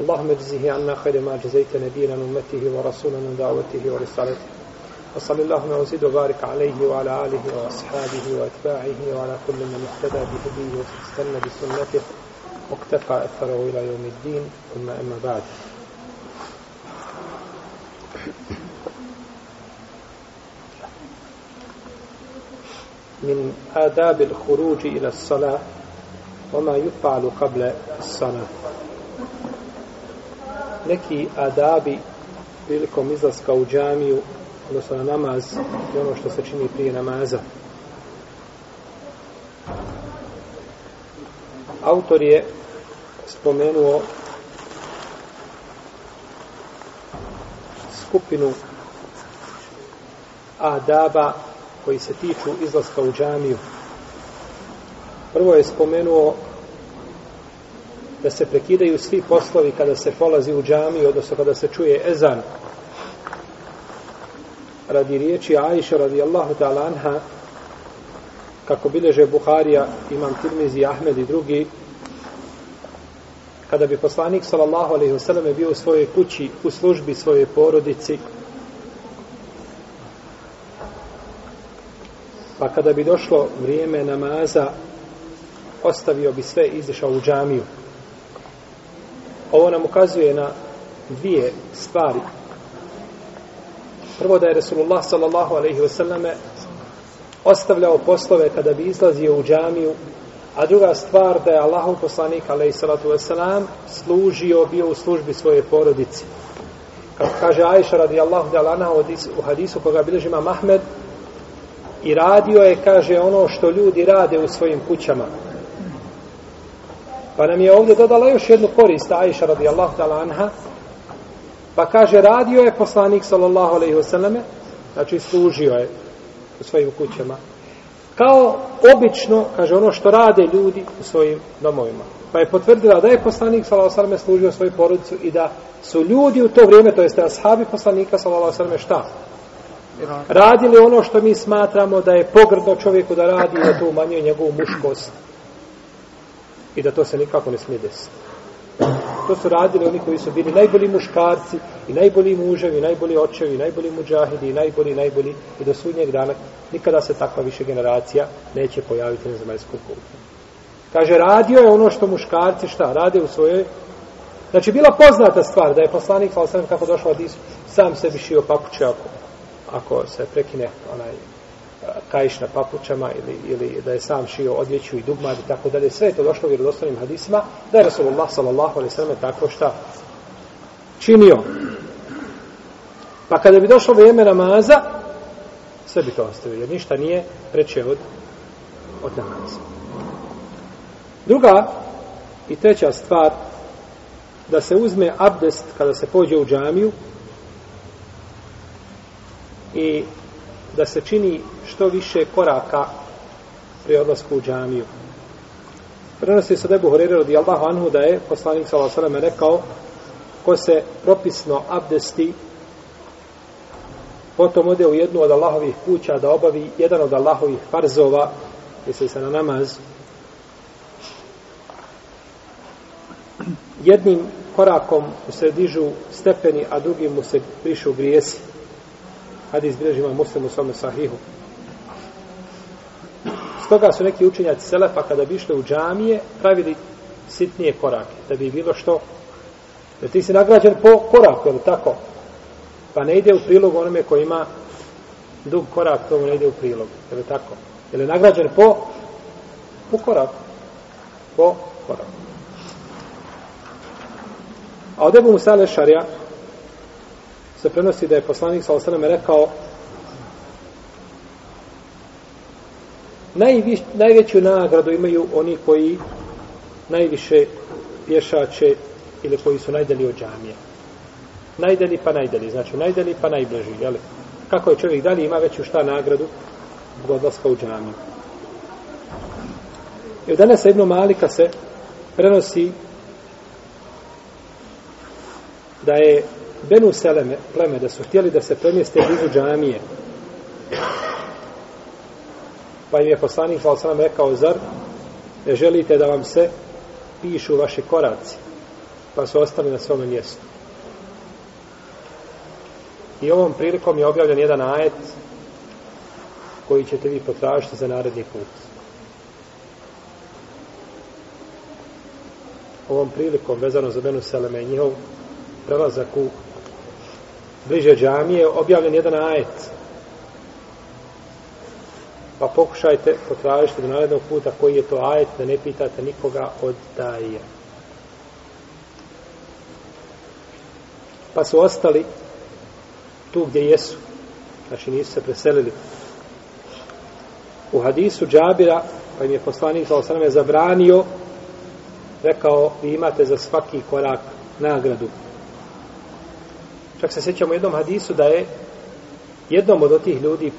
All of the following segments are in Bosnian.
اللهم اجزه عنا خير ما جزيت نبينا من أمته ورسولا من دعوته ورسالته. وصل اللهم وزد وبارك عليه وعلى آله وأصحابه وأتباعه وعلى كل من اهتدى بهديه واستنى بسنته واقتفى أثره إلى يوم الدين. ثم أما بعد. من آداب الخروج إلى الصلاة وما يفعل قبل الصلاة. Neki adabi prilikom izlaska u džamiju odnosno na namaz i ono što se čini prije namaza autor je spomenuo skupinu adaba koji se tiču izlaska u džamiju. Prvo je spomenuo da se prekidaju svi poslovi kada se polazi u džamiju, odnosno kada se čuje ezan. Radi riječi Aisha radijallahu ta'ala anha, kako bileže Buharija, Imam Tirmizi, Ahmed i drugi, kada bi poslanik sallallahu alejhi ve sellem bio u svojoj kući, u službi svoje porodici, pa kada bi došlo vrijeme namaza, ostavio bi sve i u džamiju. Ovo nam ukazuje na dvije stvari. Prvo da je Resulullah sallallahu alaihi wasallam ostavljao poslove kada bi izlazio u džamiju, a druga stvar da je Allahov poslanik alaihi salatu wasalam služio, bio u službi svoje porodici. Kako kaže Aisha radijallahu ta'ala u hadisu koga bilježima Mahmed, i radio je, kaže, ono što ljudi rade u svojim kućama. Pa nam je ovdje dodala još jednu korist, Aisha radijallahu ta'ala anha, pa kaže, radio je poslanik sallallahu alaihi wasallame, znači služio je u svojim kućama. Kao obično, kaže, ono što rade ljudi u svojim domovima. Pa je potvrdila da je poslanik sallallahu alaihi wasallame služio svoju porodicu i da su ljudi u to vrijeme, to jeste ashabi poslanika sallallahu alaihi wasallame šta? radili ono što mi smatramo da je pogrdno čovjeku da radi da to umanjuje njegovu muškost i da to se nikako ne smije desiti. To su radili oni koji su bili najbolji muškarci i najbolji muževi, i najbolji očevi, i najbolji muđahidi, i najbolji, najbolji i do sudnjeg dana nikada se takva više generacija neće pojaviti na zemaljskom kutu. Kaže, radio je ono što muškarci šta, rade u svojoj Znači, bila poznata stvar da je poslanik, sa sam kako došao od Isu, sam sebi šio papuće ako ako se prekine onaj kajiš na papučama ili, ili da je sam šio odjeću i dugmad i tako dalje, sve je to došlo u vjerodostavnim hadisima, da je Rasulullah sallallahu alaihi sallam tako šta činio. Pa kada bi došlo vrijeme namaza, sve bi to ostavio, jer ništa nije preče od, od namaza. Druga i treća stvar, da se uzme abdest kada se pođe u džamiju, i da se čini što više koraka pri odlasku u džamiju. Prenosi se Debu Horeire radi Allahu Anhu da je poslanik s.a.v. rekao ko se propisno abdesti potom ode u jednu od Allahovih kuća da obavi jedan od Allahovih farzova misli se na namaz jednim korakom mu se dižu stepeni a drugim mu se prišu grijesi hadis bilježi ima muslim u svome sahihu. Stoga su neki učenjaci Selefa kada bi išli u džamije pravili sitnije korake, da bi bilo što jer ti si nagrađen po koraku, je tako? Pa ne ide u prilog onome koji ima dug korak, tomu ne ide u prilog, je li tako? Je li nagrađen po po koraku? Po koraku. A od Ebu Musa Lešarja, se prenosi da je poslanik sa osaname rekao najviš, najveću nagradu imaju oni koji najviše pješače ili koji su najdalji od džamije. Najdalji pa najdalji, znači najdalji pa najbliži, jel? Kako je čovjek dalje ima veću šta nagradu zbog odlaska u džamiju. I od danas Ibn Malika se prenosi da je Benu Seleme, pleme, da su htjeli da se premjeste blizu džamije. Pa im je poslanik sa osram rekao, zar ne želite da vam se pišu vaši koraci? Pa su ostali na svome mjestu. I ovom prilikom je objavljen jedan ajet koji ćete vi potražiti za naredni put. Ovom prilikom, vezano za Benu Seleme i njihov prelazak u bliže džamije, objavljen jedan ajet. Pa pokušajte potražiti do narednog puta koji je to ajet, da ne pitate nikoga od daje. Pa su ostali tu gdje jesu. Znači nisu se preselili. U hadisu Džabira, pa im je poslanik sa osaname zabranio, rekao, vi imate za svaki korak nagradu. Čak se sjećamo jednom hadisu da je jednom od tih ljudi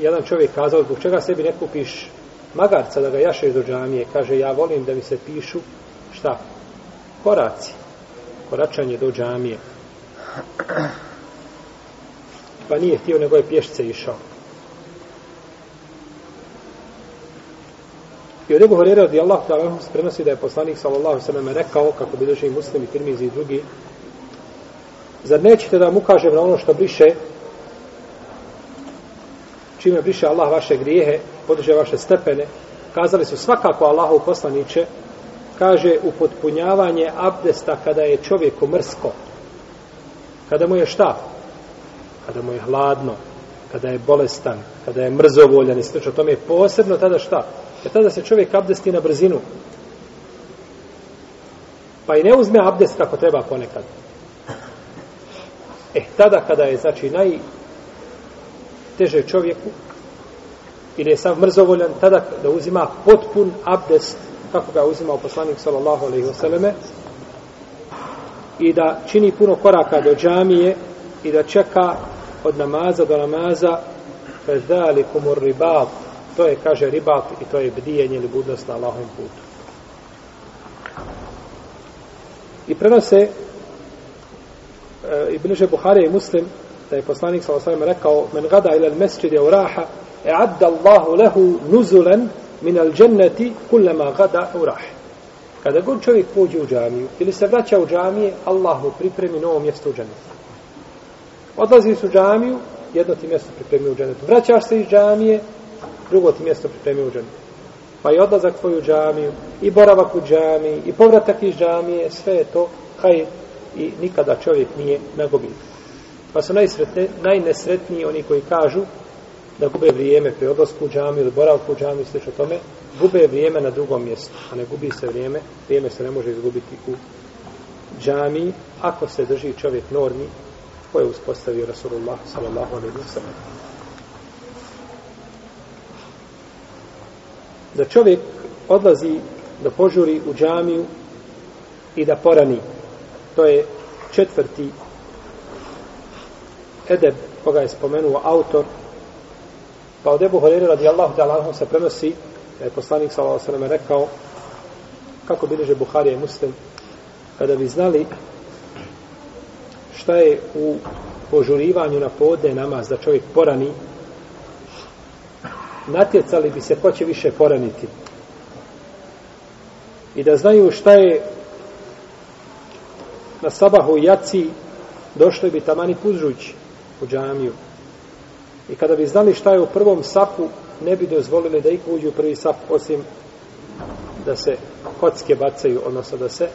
jedan čovjek kazao, zbog čega sebi ne kupiš magarca da ga jašeš do džamije, kaže, ja volim da mi se pišu, šta? Koraci. Koračanje do džamije. Pa nije htio, nego je pješce išao. I od Ebu Horeira radi ta'ala se prenosi da je poslanik sallallahu sallam rekao, kako bi došli muslimi, tirmizi i drugi, zar nećete da vam ukažem na ono što briše čime briše Allah vaše grijehe, podiže vaše stepene, kazali su svakako Allahu poslaniće, kaže upotpunjavanje abdesta kada je čovjeku mrsko, kada mu je šta? Kada mu je hladno, kada je bolestan, kada je mrzovoljan i slično, tome je posebno tada šta? Jer tada se čovjek abdesti na brzinu. Pa i ne uzme abdest kako treba ponekad. E, tada kada je, znači, naj teže čovjeku, ili je sam mrzovoljan, tada da uzima potpun abdest, kako ga uzima poslanik sallallahu alaihi wasallame, i da čini puno koraka do džamije i da čeka od namaza do namaza fezali kumur ribat to je kaže ribat i to je bdijenje ili budnost na Allahovim putu. I prenose Eh, i bliže Buhari i Muslim da je poslanik sa osvijem rekao men gada ila al mesjide u raha e adda Allahu lehu nuzulen min al dženneti kullema gada u raha Kada god čovjek pođe u džamiju ili se vraća u džamije, Allah mu pripremi novo mjesto u džennetu. Odlaziš u džamiju, jedno ti mjesto pripremi u džennetu. Vraćaš se iz džamije, drugo ti mjesto pripremi u džennetu. Pa i odlazak tvoj u džamiju, i boravak u džamiji, i povratak iz džamije, sve je to kaj i nikada čovjek nije na gubitku. Pa su najnesretniji oni koji kažu da gube vrijeme pri odlasku u džami ili boravku u džamiju, slično tome, gube vrijeme na drugom mjestu, a ne gubi se vrijeme, vrijeme se ne može izgubiti u džami, ako se drži čovjek normi koje je uspostavio Rasulullah sallallahu alaihi wa sallam. Da čovjek odlazi da požuri u džamiju i da porani. To je četvrti edeb koga je spomenuo autor. Pa od Ebu Horeira radijallahu ta'ala se prenosi da je poslanik sallallahu alejhi rekao kako bilježe Buharija i Muslim kada bi znali šta je u požurivanju na podne namaz da čovjek porani natjecali bi se ko će više poraniti. I da znaju šta je na sabahu jaci došli bi tamani puzžući u džamiju I kada bi znali šta je u prvom sapu, ne bi dozvolili da iko uđu u prvi sap, osim da se kocke bacaju, odnosno da se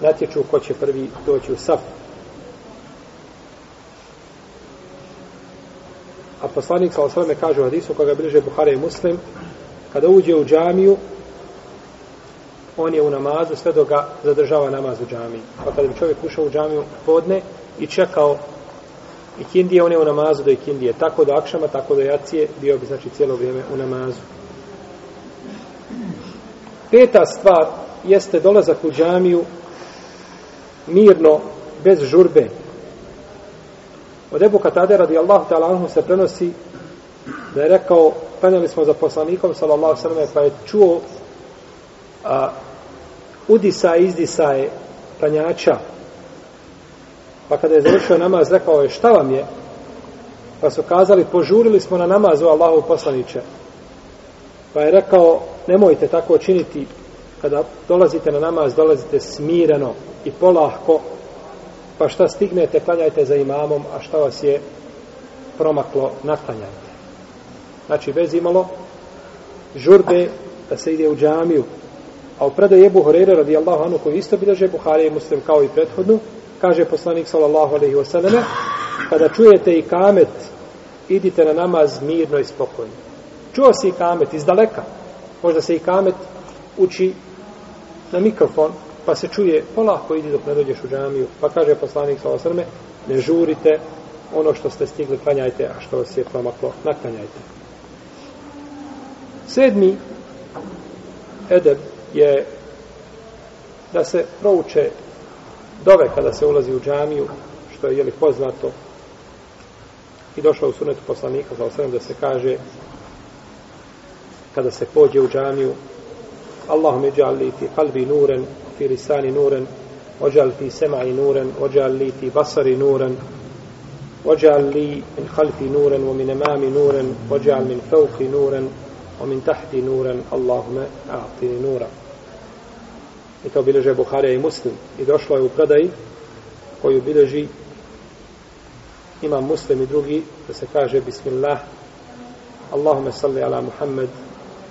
natječu ko će prvi doći u sap. A poslanik sa osvrame kaže u hadisu koga bliže Buhara i Muslim, kada uđe u džamiju, on je u namazu sve dok ga zadržava namaz u džamiji. Pa kada bi čovjek ušao u džamiju podne i čekao i on je u namazu do ikindije. Tako do akšama, tako do jacije, bio bi znači cijelo vrijeme u namazu. Peta stvar jeste dolazak u džamiju mirno, bez žurbe. Od Ebu Katade radijallahu ta'ala anhu se prenosi da je rekao, penjali smo za poslanikom, sallallahu sallam, pa je čuo a, udisa i panjača. klanjača. Pa kada je završio namaz, rekao je, šta vam je? Pa su kazali, požurili smo na namazu Allahu poslaniće. Pa je rekao, nemojte tako činiti, kada dolazite na namaz, dolazite smireno i polahko, pa šta stignete, klanjajte za imamom, a šta vas je promaklo, naklanjajte. Znači, bez imalo žurbe da se ide u džamiju. A u predaju Ebu Horeira radijallahu anhu koji isto bilože Buhari i Muslim kao i prethodnu, kaže poslanik, sallallahu alaihi wasallam, kada čujete i kamet, idite na namaz mirno i spokojno. Čuo si i kamet iz daleka. Možda se i kamet uči na mikrofon, pa se čuje, polako idi dok ne dođeš u džamiju. Pa kaže poslanik sallallahu alaihi wasallam, ne žurite, ono što ste stigli, klanjajte, a što vas je promaklo, naklanjajte. Sedmi edeb je da se prouče dove kada se ulazi u džamiju, što je jeli poznato. I došlo u sunetu poslanika za osrem da se kaže kada se pođe u džamiju Allahum iđal ti kalbi nuren fi lisani nuren ođal ti semai nuren ođal li ti basari nuren ođal li min halfi nuren o min emami nuren ođal min fauki nuren o min tahti nuren Allahume a'tini nura i to bileže Buharija i Muslim. I došlo je u predaji koju bileži ima muslim i drugi da se kaže bismillah Allahume salli ala Muhammed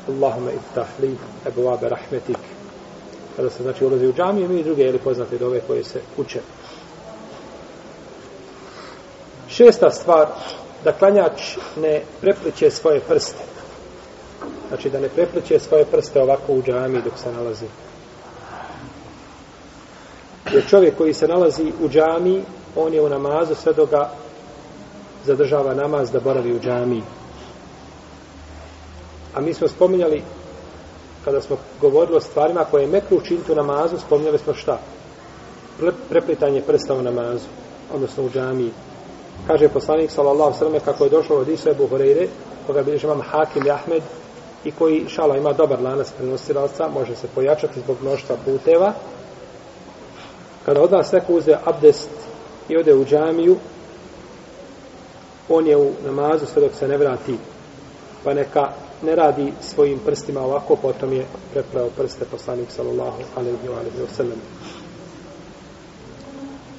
Allahume iftah li ebu abe rahmetik. Kada se znači ulazi u džamiju mi i druge ili poznate dove koje se uče. Šesta stvar da klanjač ne prepliče svoje prste. Znači da ne prepliče svoje prste ovako u džamiji dok se nalazi jer čovjek koji se nalazi u džami, on je u namazu sve do ga zadržava namaz da boravi u džamiji. A mi smo spominjali, kada smo govorili o stvarima koje je mekru učiniti u namazu, spominjali smo šta? Preplitanje prsta u namazu, odnosno u džamiji. Kaže poslanik, sallallahu sallam, kako je došlo od Isu Ebu Horeire, koga bilježi imam Hakim i Ahmed, i koji, šala, ima dobar lanac prenosilaca, može se pojačati zbog mnoštva puteva. Kada od nas neko uze abdest i ode u džamiju, on je u namazu sve dok se ne vrati pa neka ne radi svojim prstima ovako potom je prepravo prste poslanik sallallahu alaihi wa sallam.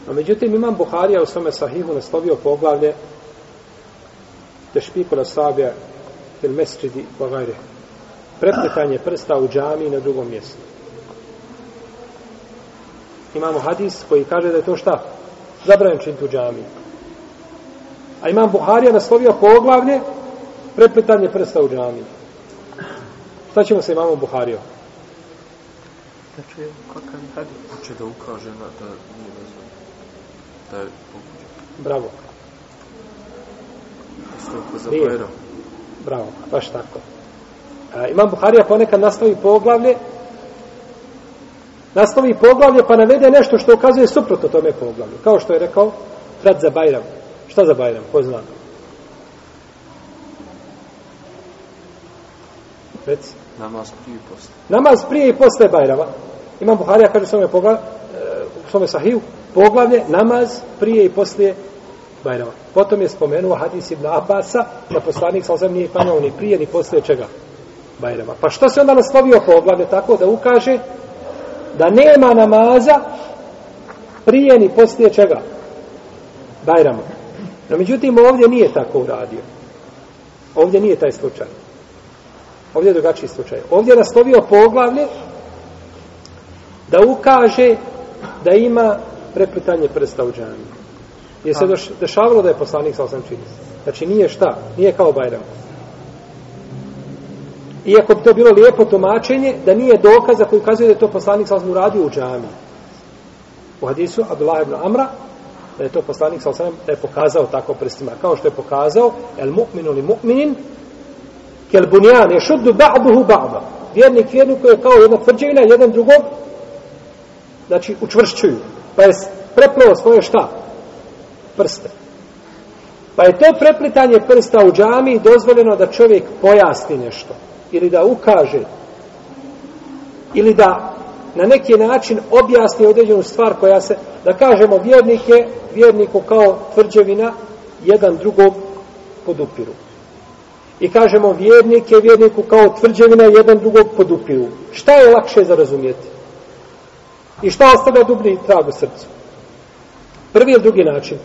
A međutim imam Buharija u svome sahihu naslovio poglavlje te špiku na sabija il mesčidi pogajre prepletanje prsta u džami na drugom mjestu imamo hadis koji kaže da je to šta zabranjen činiti u džami A imam Buharija naslovio poglavlje prepletanje prsta u džami. Šta ćemo sa imamom Buharijom? Kakav hadis. Hoće da ukaže na da nije razvoj. Da je pokuđen. Bravo. Isto za Bajram. Bravo, baš tako. A, imam Buharija ponekad nastavi poglavlje nastavi poglavlje pa navede nešto što ukazuje suprotno tome poglavlju. Kao što je rekao Fred za Bajram. Šta za Bajram? Ko zna? Reci. Namaz prije i posle. Namaz prije i posle Bajrama. Imam Buharija, kaže u svome, poglav, e, u svome sahiju, poglavlje, namaz prije i posle Bajrama. Potom je spomenuo hadis ibn Abasa, da poslanik sa osam nije klanjao ni prije ni posle čega? Bajrama. Pa što se onda naslovio poglavlje tako da ukaže da nema namaza prije ni posle čega? Bajrama. No, međutim, ovdje nije tako uradio. Ovdje nije taj slučaj. Ovdje je drugačiji slučaj. Ovdje je naslovio poglavlje da ukaže da ima preplitanje prsta u džami. Je se dešavalo da je poslanik sa osam čini. Znači nije šta, nije kao Bajram. Iako bi to bilo lijepo tumačenje, da nije dokaza koji ukazuje da je to poslanik sa uradio u džami. U hadisu Abdullah ibn Amra, da je to poslanik sasvim da je pokazao tako prstima. Kao što je pokazao el mu'minu li mu'minin kel bunjan je šuddu ba'duhu ba'da. Vjernik vjerniku je kao jedna tvrđevina, jedan drugog znači učvršćuju. Pa je prepleo svoje šta? Prste. Pa je to preplitanje prsta u džami dozvoljeno da čovjek pojasni nešto. Ili da ukaže. Ili da na neki način objasni određenu stvar koja se, da kažemo vjernike, vjerniku kao tvrđevina, jedan drugog podupiru. I kažemo vjernike, vjerniku kao tvrđevina, jedan drugog podupiru. Šta je lakše za razumijeti? I šta ostavlja dublji trag u srcu? Prvi ili drugi način?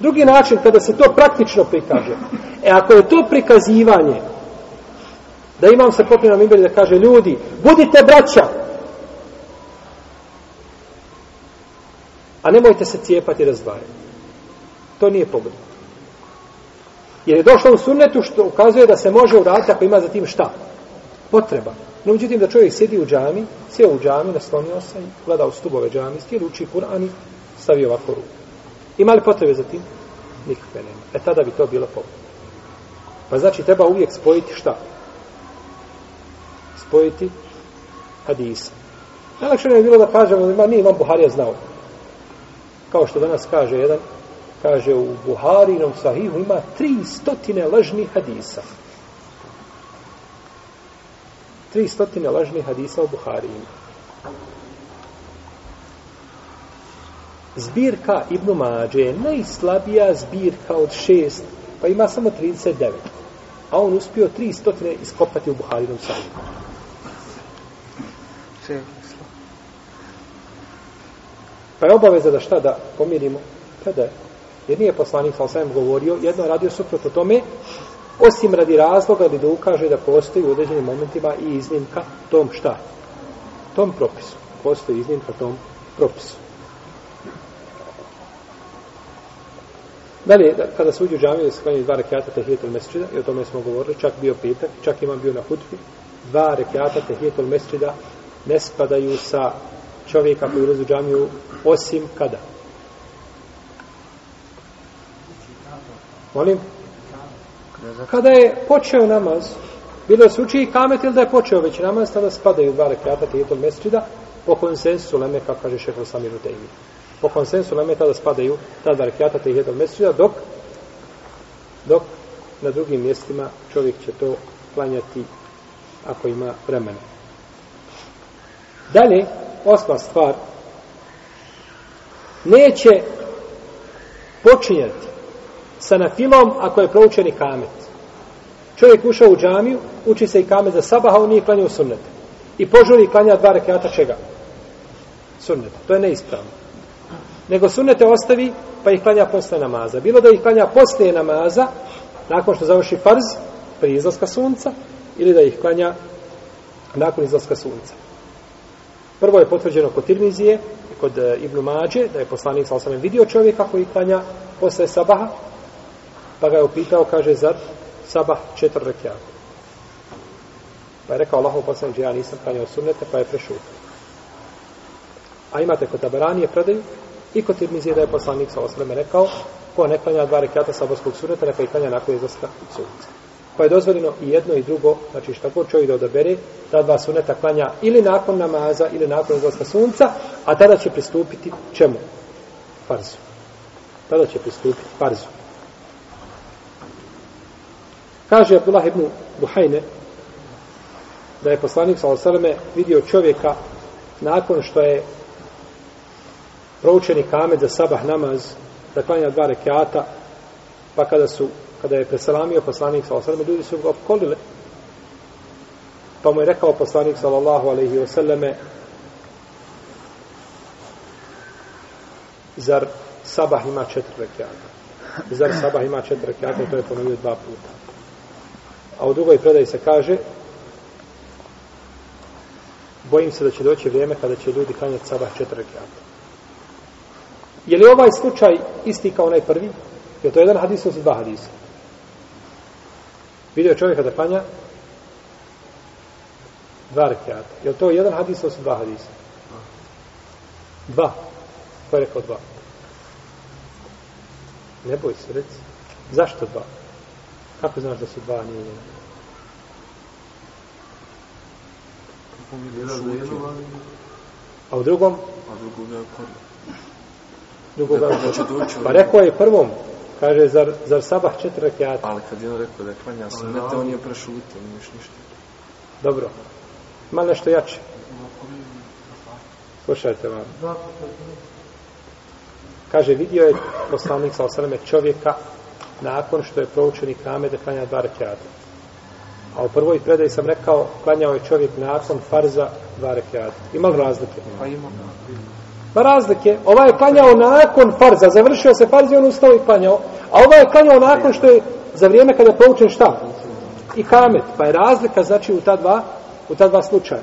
Drugi način kada se to praktično prikaže. E ako je to prikazivanje, da imam se popio na mimber da kaže ljudi, budite braća, a nemojte se cijepati i razdvajati. To nije pogodno. Jer je došlo u sunnetu što ukazuje da se može uraditi ako ima za tim šta? Potreba. No, međutim, da čovjek sjedi u džami, sjeo u džami, naslonio se i gleda u stubove džami, stijel uči Kur'an i stavio ovako ruku. Ima li potrebe za tim? Nikakve nema. E tada bi to bilo pogodno. Pa znači, treba uvijek spojiti šta? Spojiti hadisa. Najlakše ne je bilo da kažemo, ima, nije imam Buharija znao. Kao što danas kaže jedan, kaže u Buharinom sahihu ima tri stotine lažnih hadisa. Tri stotine lažnih hadisa u Buharijima. Zbirka Ibn Mađe je najslabija zbirka od šest, pa ima samo 39. A on uspio tri stotine iskopati u Buharinom sahihu. Pa je obaveza da šta da pomirimo? Pa kada je? Jer nije poslanik sa osvijem govorio, jedno radio suprotno tome, osim radi razloga da ukaže da postoji u određenim momentima i iznimka tom šta? Tom propisu. Postoji iznimka tom propisu. Dalje, da, kada se uđe u džamiju, se klanjaju dva rekiata tehijetul mesčida, i o tome smo govorili, čak bio petak, čak imam bio na hutbi, dva rekiata tehijetul mesčida ne spadaju sa čovjeka koji ulazi u džamiju, osim kada? Molim? Kada je počeo namaz, bilo se uči i kamet ili da je počeo već namaz, tada spadaju dva rekiata tijetom mesečida, po konsensu leme, kako kaže šehr Samir Utejmi. Po konsensu leme tada spadaju ta dva rekiata tijetom mesečida, dok, dok na drugim mjestima čovjek će to klanjati ako ima vremena. Dalje, osma stvar, neće počinjati sa nafilom ako je proučeni kamet. Čovjek ušao u džamiju, uči se i kamet za sabaha, on nije klanjao sunnete. I požuri klanja dva rekiata čega? Sunnet. To je neispravno. Nego sunnete ostavi, pa ih klanja posle namaza. Bilo da ih klanja posle namaza, nakon što završi farz, prije izlaska sunca, ili da ih klanja nakon izlaska sunca. Prvo je potvrđeno kod Tirmizije, kod e, Ibn Mađe, da je poslanik sa osamem vidio čovjeka koji klanja posle sabaha, pa ga je upitao, kaže, zar sabah četiri rekiata. Pa je rekao Allahov poslanik, ja nisam klanjao sunnete, pa je prešutio. A imate kod Tabaranije predaju i kod Tirmizije da je poslanik sa osamem rekao, ko ne klanja dva rekiata sabarskog sunneta, neka i klanja nakon izlaska sunca. Pa je dozvoljeno i jedno i drugo, znači šta god čovjek da odabere, ta dva suneta klanja ili nakon namaza, ili nakon izlaska sunca, a tada će pristupiti čemu? Farzu. Tada će pristupiti farzu. Kaže Abdullah ibn Buhajne, da je poslanik sa osaleme vidio čovjeka nakon što je proučeni kamet za sabah namaz, da klanja dva rekiata, pa kada su kada je preselamio poslanik sa osallam, ljudi su ga opkolile. Pa mu je rekao poslanik sallallahu alaihi wa sallame, zar sabah ima četiri rekiata? Zar sabah ima četiri rekiata? To je ponovio dva puta. A u drugoj predaji se kaže, bojim se da će doći vrijeme kada će ljudi klanjati sabah četiri rekiata. Je li ovaj slučaj isti kao onaj prvi? Je to jedan hadis ili dva hadisa? Vidio čovjeka da klanja dva rekiata. Je li to jedan hadis ili dva hadisa? Dva. Ko je rekao dva? Ne boj se, reci. Zašto dva? Kako znaš da su dva, nije jedan? A u drugom? A drugoga je da će doći Pa rekao je prvom, kaže, zar, zar sabah četiri rekiata? Ali kad je on rekao da je klanja sunnete, on je prešutio, nije još ništa. Dobro. Ima nešto jače. Slušajte vam. Kaže, vidio je poslanik sa osaleme čovjeka nakon što je proučen i kame da klanja dva rekiata. A u prvoj predaji sam rekao, klanjao je čovjek nakon farza dva rekiata. Ima li razlike? Pa ima. Ma razlike. Ovaj je klanjao nakon farza, završio se farz i on ustao i klanjao. A ovaj je klanjao nakon što je za vrijeme kada je poučen šta? I kamet. Pa je razlika znači u ta dva, u ta dva slučaja.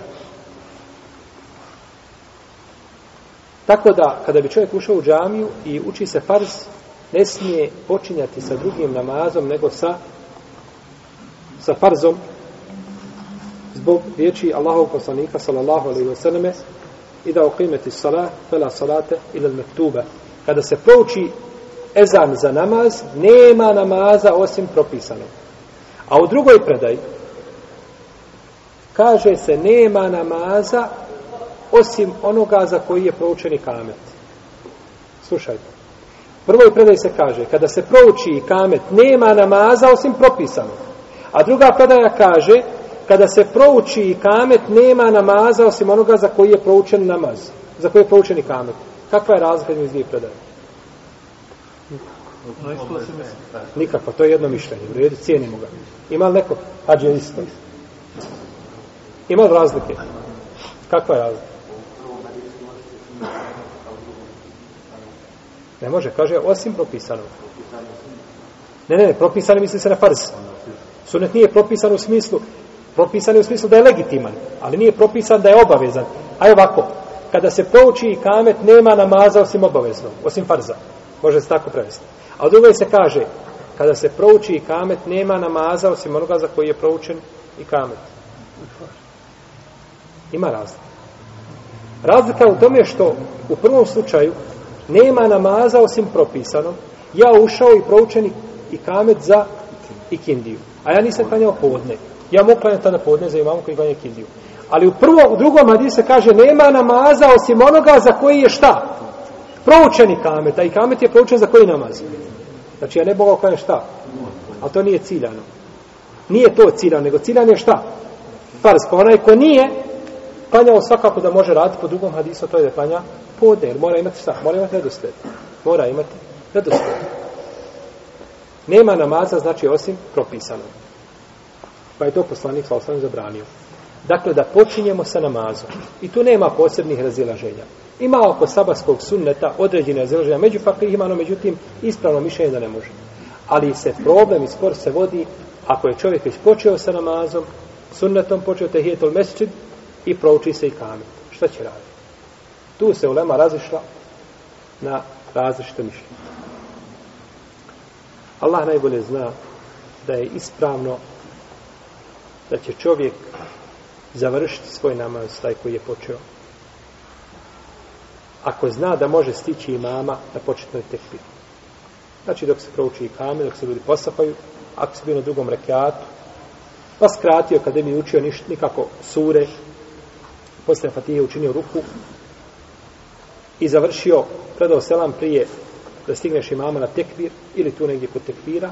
Tako da, kada bi čovjek ušao u džamiju i uči se farz, ne smije počinjati sa drugim namazom, nego sa sa farzom zbog riječi Allahov poslanika sallallahu alejhi ve selleme i da uqimeti salat fela salate ila al-maktuba kada se prouči ezan za namaz nema namaza osim propisanog. A u drugoj predaji kaže se nema namaza osim onoga za koji je proučeni kamet. Slušajte. Prvoj predaji se kaže kada se prouči kamet nema namaza osim propisanog. A druga predaja kaže, kada se prouči i kamet, nema namaza osim onoga za koji je proučen namaz. Za koji je proučen i kamet. Kakva je razlika između dvije predaje? Nikakva, to je jedno mišljenje. U redu, cijenimo ga. Ima li neko? Hađe isto. Ima li razlike? Kakva je razlika? Ne može, kaže, osim propisanog. Ne, ne, ne, propisano misli se na farz. Sunet nije propisan u smislu, propisan je u smislu da je legitiman, ali nije propisan da je obavezan. A ovako, kada se pouči i kamet, nema namaza osim obaveznog, osim farza. Može se tako prevesti. A drugo je se kaže, kada se prouči i kamet, nema namaza osim onoga za koji je proučen i kamet. Ima razlika. Razlika u tome što u prvom slučaju nema namaza osim propisanom. Ja ušao i proučen i kamet za ikindiju. A ja nisam klanjao podne. Ja mogu klanjati tada podne za imamu koji klanja kindiju. Ali u prvo, u drugom hadisu se kaže nema namaza osim onoga za koji je šta? Proučeni kamet. A i kamet je proučen za koji namaz? Znači ja ne mogu klanjati šta? A to nije ciljano. Nije to ciljano, nego ciljano je šta? Farz. Pa onaj ko nije klanjao svakako da može raditi po drugom hadisu, to je da klanja podne. Jer mora imati šta? Mora imati redosled. Mora imati redosled. Nema namaza, znači, osim propisano. Pa je to poslanik sa osam zabranio. Dakle, da počinjemo sa namazom. I tu nema posebnih razilaženja. Ima oko sabaskog sunneta određene razilaženja. Među fakihima, no međutim, ispravno mišljenje da ne može. Ali se problem i spor se vodi ako je čovjek već počeo sa namazom, sunnetom počeo tehijetul mesčid i prouči se i kamet. Šta će raditi? Tu se ulema razišla na različite mišljenje. Allah najbolje zna da je ispravno da će čovjek završiti svoj namaz taj koji je počeo. Ako zna da može stići imama na početnoj tekbir. Znači dok se prouči i kame, dok se ljudi posapaju, ako se bio na drugom rekiatu, pa skratio kada mi učio niš, nikako sure, poslije Fatihe učinio ruku i završio, predao selam prije da stigneš imama na tekbir ili tu negdje kod tekbira,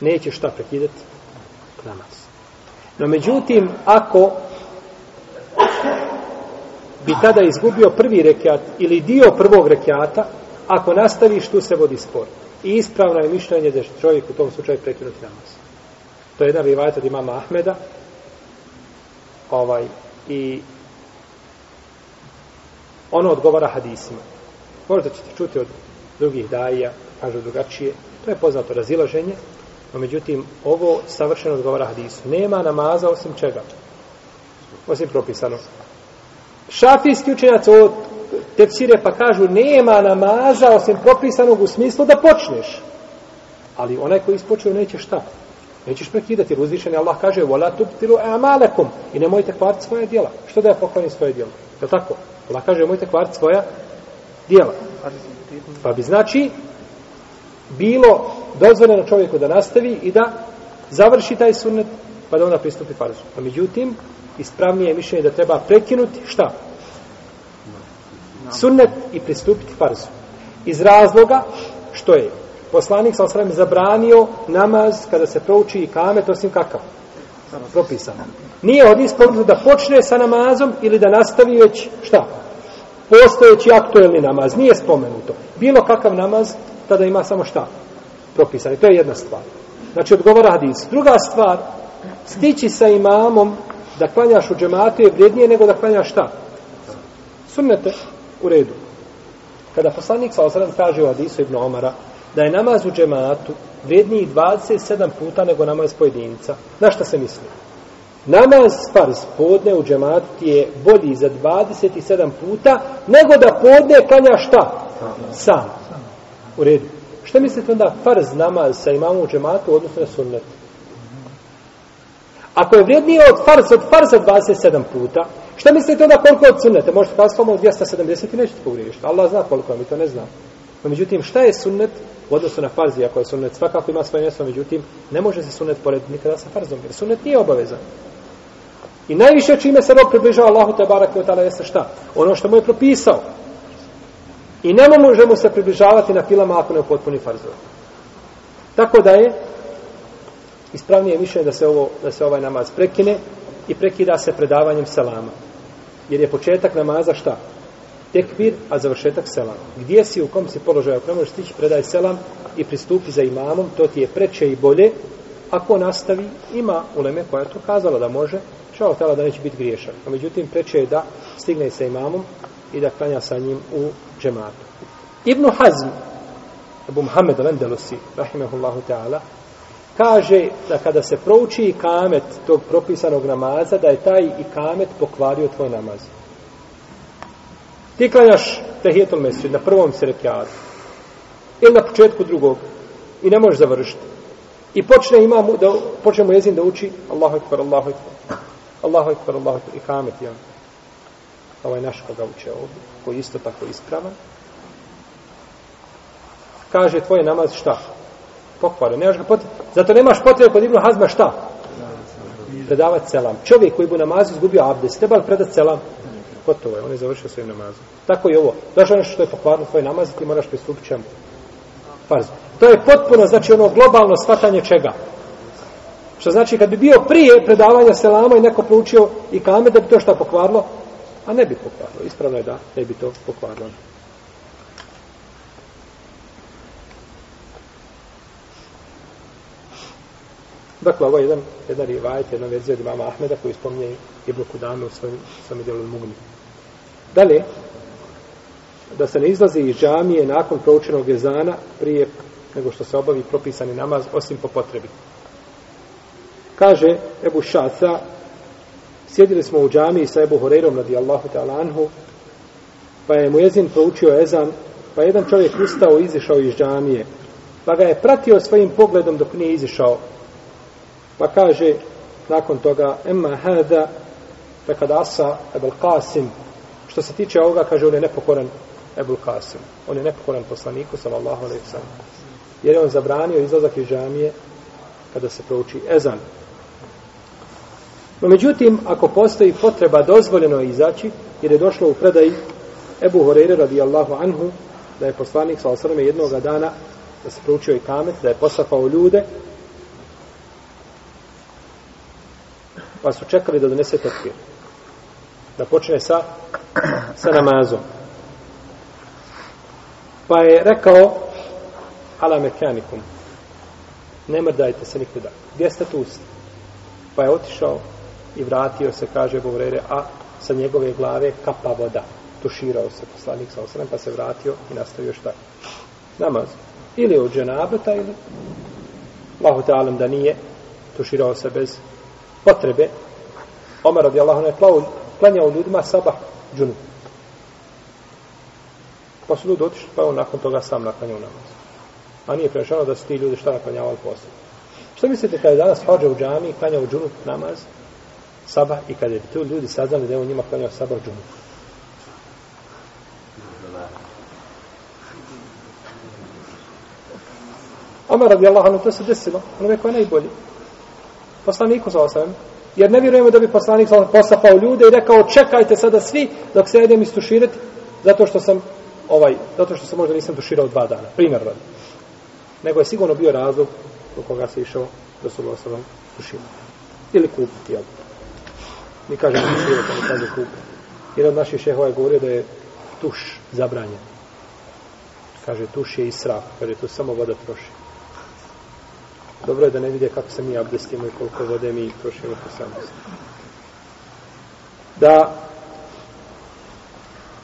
neće šta prekidati namaz. No međutim, ako bi tada izgubio prvi rekiat ili dio prvog rekiata, ako nastaviš, tu se vodi spor. I ispravno je mišljenje da će čovjek u tom slučaju prekinuti namaz. To je jedan rivajat od imama Ahmeda. Ovaj, I ono odgovara hadisima. Možda ćete čuti od drugih daja, kažu drugačije. To je poznato razilaženje, no međutim, ovo savršeno odgovara hadisu. Nema namaza osim čega? Osim propisano. Šafijski učenjac ovo tepsire pa kažu nema namaza osim propisanog u smislu da počneš. Ali onaj koji ispočeo neće šta? Nećeš prekidati, jer uzvišeni Allah kaže vola tubtilu amalekum i nemojte kvariti svoje djela. Što da ja pokvarim svoje djela? Je tako? Allah kaže nemojte kvariti svoja djela. Pa bi znači bilo dozvoljeno čovjeku da nastavi i da završi taj sunnet, pa da onda pristupi farzu. A međutim, ispravnije je mišljenje da treba prekinuti šta? sunnet i pristupiti farzu. Iz razloga što je poslanik sa osram zabranio namaz kada se prouči i kamet osim kakav? Propisano. Nije od njih da počne sa namazom ili da nastavi već šta? Postojeći aktuelni namaz. Nije spomenuto. Bilo kakav namaz, tada ima samo šta? Propisano. To je jedna stvar. Znači, odgovara hadis. Druga stvar, stići sa imamom da klanjaš u džematu je vrijednije nego da klanjaš šta? Sunnete u redu. Kada poslanik sa osram kaže u hadisu Ibn Omara da je namaz u džematu vrijedniji 27 puta nego namaz pojedinca. Na šta se misli? Namaz farz podne u džematu je bolji za 27 puta nego da podne klanja šta? Sam. U redu. Šta mislite onda farz namaz sa imamom u džematu odnosno na sunnet? Ako je vrijednije od farz, od farza 27 puta, šta mislite onda koliko od sunnete? Možete kazati samo 270 i nećete pogriješiti. Allah zna koliko, mi to ne znam. No, međutim, šta je sunnet u odnosu na farzi, ako je sunnet svakako ima svoje mjesto, međutim, ne može se sunnet porediti nikada sa farzom, jer sunnet nije obavezan. I najviše čime se rob približava Allahu te barak i jeste šta? Ono što mu je propisao. I ne možemo se približavati na pilama ako ne potpuni farzove. Tako da je ispravnije mišljenje da se ovo da se ovaj namaz prekine i prekida se predavanjem selama. Jer je početak namaza šta? Tekbir, a završetak selam. Gdje si, u kom si položaju, ako ne možeš stići, predaj selam i pristupi za imamom, to ti je preče i bolje. Ako nastavi, ima uleme koja je to kazala da može, šao tela da neće biti griješan. A međutim, preče je da stigne sa imamom i da klanja sa njim u džematu. Ibn Hazm, Abu Muhammed al-Andalusi, rahimehullahu ta'ala, kaže da kada se prouči i kamet tog propisanog namaza, da je taj i kamet pokvario tvoj namaz. Ti klanjaš tehijetul mesrid na prvom serekiatu ili na početku drugog i ne možeš završiti. I počne imam da počne mu jezin da uči Allahu ekber, Allahu ekber. Allahu ekber, Allahu ekber. I kamet je. Ovaj naš koga uče ovdje, koji isto tako ispravan. Kaže tvoj namaz šta? pokvaren. Nemaš ga potrebe. Zato nemaš potrebe kod Ibnu Hazma šta? Predavati selam. Čovjek koji bu namazu izgubio abdest, treba li predati selam? Gotovo je, on je završio svojim namazom. Tako i ovo. Došao nešto što je pokvarno tvoj namaz ti moraš pristupiti čemu? Farzu. To je potpuno, znači ono globalno shvatanje čega? Što znači kad bi bio prije predavanja selama i neko proučio i kame da bi to šta pokvarilo, a ne bi pokvarilo. Ispravno je da ne bi to pokvarilo. Dakle, ovo je jedan, jedan rivajet, jedna verzija od imama Ahmeda koji spominje Ibn Kudame u svojim, svojim djelu Mugni. Dalje, da se ne izlazi iz džamije nakon proučenog jezana prije nego što se obavi propisani namaz, osim po potrebi. Kaže Ebu Šaca, sjedili smo u džamiji sa Ebu Horeirom radi Allahu ta'ala anhu, pa je mu jezin proučio ezan, pa je jedan čovjek ustao i izišao iz džamije, pa ga je pratio svojim pogledom dok nije izišao, Pa kaže nakon toga emma hada kad asa Ebul Qasim. Što se tiče ovoga kaže on je nepokoran Ebul Qasim. On je nepokoran poslaniku sallallahu alejhi ve sellem jer je on zabranio izlazak iz džamije kada se prouči ezan. No međutim, ako postoji potreba, dozvoljeno je izaći, jer je došlo u predaji Ebu Horeire radijallahu anhu, da je poslanik sa osrme jednog dana, da se proučio i kamet, da je posafao ljude, pa su čekali da donese tekbir. Da počne sa, sa namazom. Pa je rekao ala mekanikum ne mrdajte se nikuda. Gdje ste tu? Pa je otišao i vratio se, kaže Govorere, a sa njegove glave kapa voda. Tuširao se poslanik sa osrem, pa se vratio i nastavio šta? Namaz. Ili od dženabeta, ili Allahu ta'alam da nije tuširao se bez potrebe. Omer radi Allah, ne klanjao ljudima sabah džunu. Pa su ljudi otišli, pa on nakon toga sam naklanjao namaz. A nije prešano da su ti ljudi šta naklanjavali posle. Što mislite kada je danas hođa u džami i klanja u džunup namaz, sabah, i kada bi tu ljudi saznali da je on njima klanjao sabah džumu. Omer radi Allah, to se desilo, ono je koje najbolje poslaniku sa osam. Jer ne vjerujemo da bi poslanik sa posapao ljude i rekao čekajte sada svi dok se jedem istuširati zato što sam ovaj, zato što sam možda nisam tuširao dva dana, primjer radi. Nego je sigurno bio razlog do koga se išao da su sa vam duširao. Ili kupiti, jel? Mi kažemo da pa mi kaže kupiti. Jedan od naših šehova je govorio da je tuš zabranjen. Kaže, tuš je israf, kaže, tu samo voda troši. Dobro je da ne vide kako se mi abdestimo i koliko vode mi trošimo po samosti. Da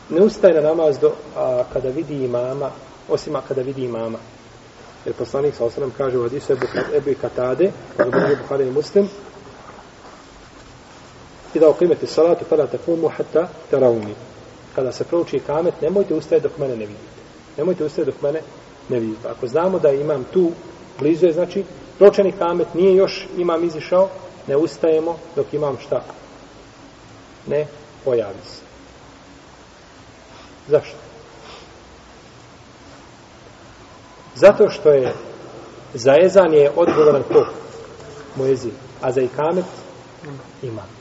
ne ustaje na namaz do, a, kada vidi imama, osim kada vidi imama. Jer poslanik sa osanem kaže u hadisu Ebu, Ebu Katade, kada Buhari i Muslim, i da okrimete salatu, kada takumu, hatta tarauni. Kada se prouči kamet, nemojte ustaje dok mene ne vidite. Nemojte ustaje dok mene ne vidite. Ako znamo da imam tu, blizu je, znači, proučeni kamet, nije još imam izišao, ne ustajemo dok imam šta? Ne pojavi se. Zašto? Zato što je za ezan je odgovoran ko? Moezin. A za ikamet ima.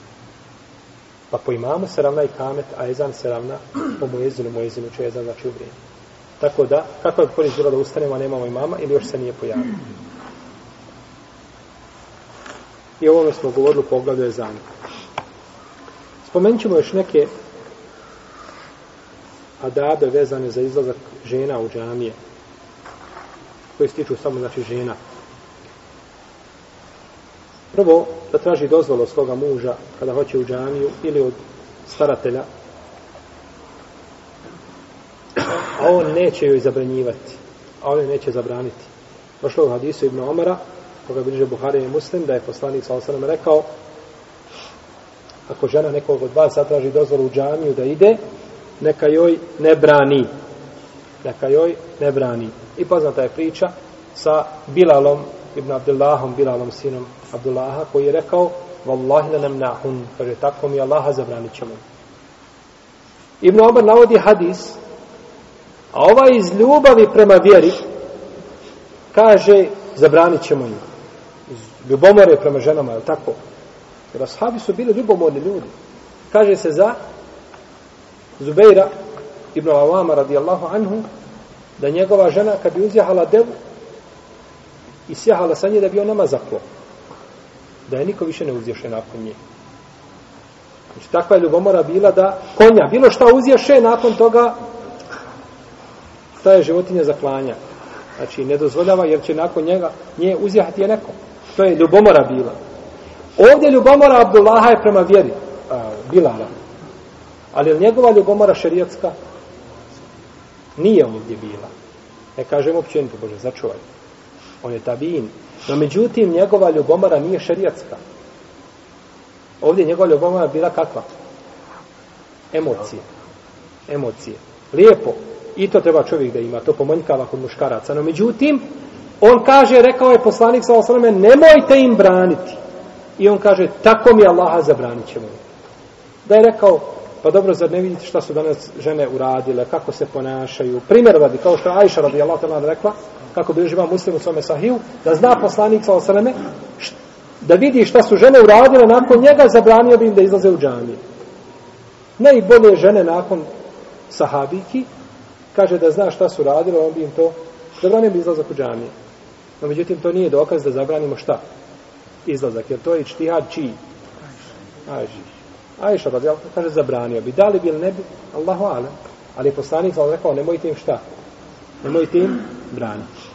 Pa po imamu se ravna i kamet, a ezan se ravna po mojezinu, mojezinu će ezan znači u vrijeme. Tako da, kako je korist bilo da ustanemo, a nemamo imama, ili još se nije pojavio. I ovo smo govorili u pogledu ezana. Spomenut ćemo još neke adabe vezane za izlazak žena u džamije koji se tiču samo znači žena prvo da traži dozvolu od svoga muža kada hoće u džamiju ili od staratelja a on neće joj zabranjivati a on joj neće zabraniti došlo u hadisu Ibn Omara koga bliže Buhari i Muslim da je poslanik sa osanom rekao ako žena nekog od vas zatraži dozvolu u džamiju da ide neka joj ne brani. Neka joj ne brani. I poznata je priča sa Bilalom, ibn Abdullahom, Bilalom, sinom Abdullaha, koji je rekao, Wallahi la namnahun, kaže, tako mi Allaha zabranit ćemo. Ibn Omar navodi hadis, a ova iz ljubavi prema vjeri, kaže, zabranit ćemo im. Ljubomore prema ženama, je tako? Jer ashabi su bili ljubomorni ljudi. Kaže se za Zubeira ibn Awama radijallahu anhu da njegova žena kad bi uzjahala devu i sjahala sa nje da bi on nama zaklo da je niko više ne uzješe nakon nje znači takva je ljubomora bila da konja, bilo šta uzješe nakon toga ta je životinja zaklanja znači ne dozvoljava jer će nakon njega nje uzjahati je neko to je ljubomora bila ovdje ljubomora Abdullaha je prema vjeri a, Bilala Ali je njegova ljubomora šerijatska? Nije ovdje bila. Ne kažem općenito, Bože, začuvaj. On je tabin. No međutim, njegova ljubomara nije šerijatska. Ovdje njegova ljubomara bila kakva? Emocije. Emocije. Lijepo. I to treba čovjek da ima. To pomanjkava kod muškaraca. No međutim, on kaže, rekao je poslanik sa osrame, nemojte im braniti. I on kaže, tako mi Allaha zabranit ćemo. Da je rekao, Pa dobro, zar ne vidite šta su danas žene uradile, kako se ponašaju? Primjer radi, kao što je Ajša radi Allah tala rekla, kako bi živa muslim u svome sahiju, da zna poslanik sa osaleme, da vidi šta su žene uradile, nakon njega zabranio bi im da izlaze u džamije. Najbolje žene nakon sahabiki, kaže da zna šta su radile, on bi im to zabranio bi izlazak u džamije. No, međutim, to nije dokaz da zabranimo šta? Izlazak, jer to je čtihad čiji? Ajžiš. Ajša radi Allah kaže zabranio bi. Da li bi ili ne bi? Allahu alem. Ali poslanik sam rekao nemojte im šta? Nemojte im braniti.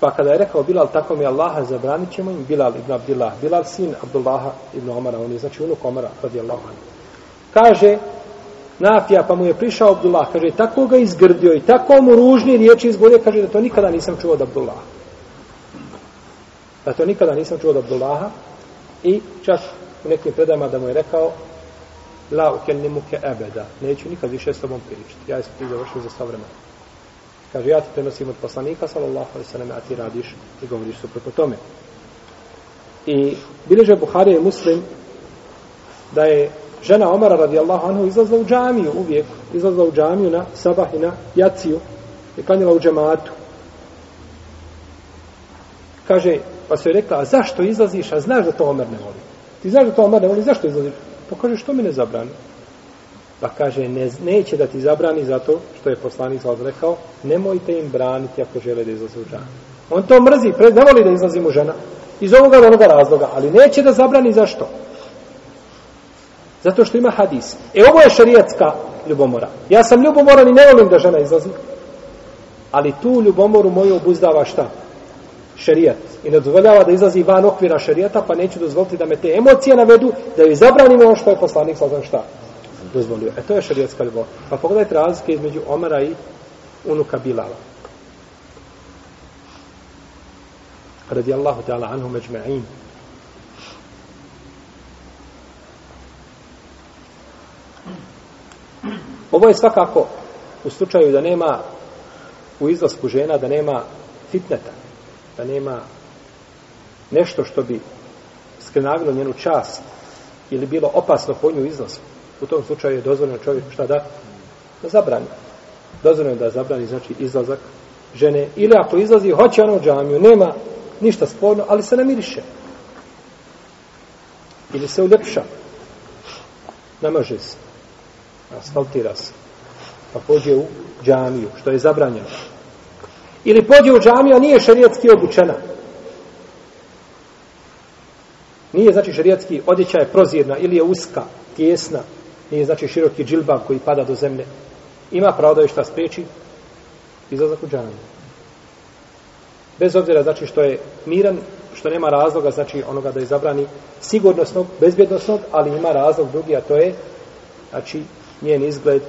Pa kada je rekao Bilal tako mi Allaha zabranit ćemo im Bilal ibn Abdillah. Bilal sin Abdullaha ibn Omara. On je znači unuk Omara radi Allah. Kaže Nafija pa mu je prišao Abdullah. Kaže tako ga izgrdio i tako mu ružni riječi izgodio. Kaže da to nikada nisam čuo od Abdullaha. Da to nikada nisam čuo od Abdullaha i čak u nekim predama da mu je rekao la ukelnimuke ebeda. Neću nikad više s tobom pričati. Ja sam ti završio za savremena. Kaže, ja ti prenosim od poslanika, sallallahu alaihi sallam, a ti radiš i govoriš suprotno tome. I bileže Buhari i muslim da je žena Omara radijallahu anhu izlazla u džamiju uvijek. Izlazla u džamiju na sabah i na jaciju i kanjela u džematu. Kaže, Pa su joj rekla, a zašto izlaziš, a znaš da to Omer ne voli? Ti znaš da to Omer ne voli, zašto izlaziš? Pa kaže, što mi ne zabrani? Pa kaže, ne, neće da ti zabrani zato što je poslanik sallallahu rekao, nemojte im braniti ako žele da izlaze u džamiju. On to mrzi, pre, ne voli da izlazi mu žena. Iz ovoga onoga razloga, ali neće da zabrani zašto? Zato što ima hadis. E ovo je šarijatska ljubomora. Ja sam ljubomoran i ne volim da žena izlazi. Ali tu ljubomoru moju obuzdava šta? Šerijat I ne dozvoljava da izlazi van okvira šerijata, pa neću dozvoliti da me te emocije navedu, da joj zabranim ono što je poslanik sa znam šta dozvolio. E to je šerijatska ljubav. Pa pogledajte razlike između Omara i unuka Bilala. Radijallahu ta'ala anhu međme'in. Ovo je svakako u slučaju da nema u izlasku žena, da nema fitneta, da nema nešto što bi skrenavilo njenu čast ili bilo opasno po nju izlasku. U tom slučaju je dozvoljeno čovjeku šta da? Da zabrani. Dozvoljeno je da zabrani, znači, izlazak žene. Ili ako izlazi, hoće ono u džamiju, nema ništa sporno, ali se namiriše. Ili se uljepša. Namaže se asfaltira se. Pa pođe u džamiju, što je zabranjeno. Ili pođe u džamiju, a nije šarijetski obučena. Nije, znači, šarijetski odjeća je prozirna ili je uska, tjesna. Nije, znači, široki džilbab koji pada do zemlje. Ima pravo da je šta spriječi izlazak u džamiju. Bez obzira, znači, što je miran, što nema razloga, znači, onoga da je zabrani sigurnosnog, bezbjednosnog, ali ima razlog drugi, a to je, znači, njen izgled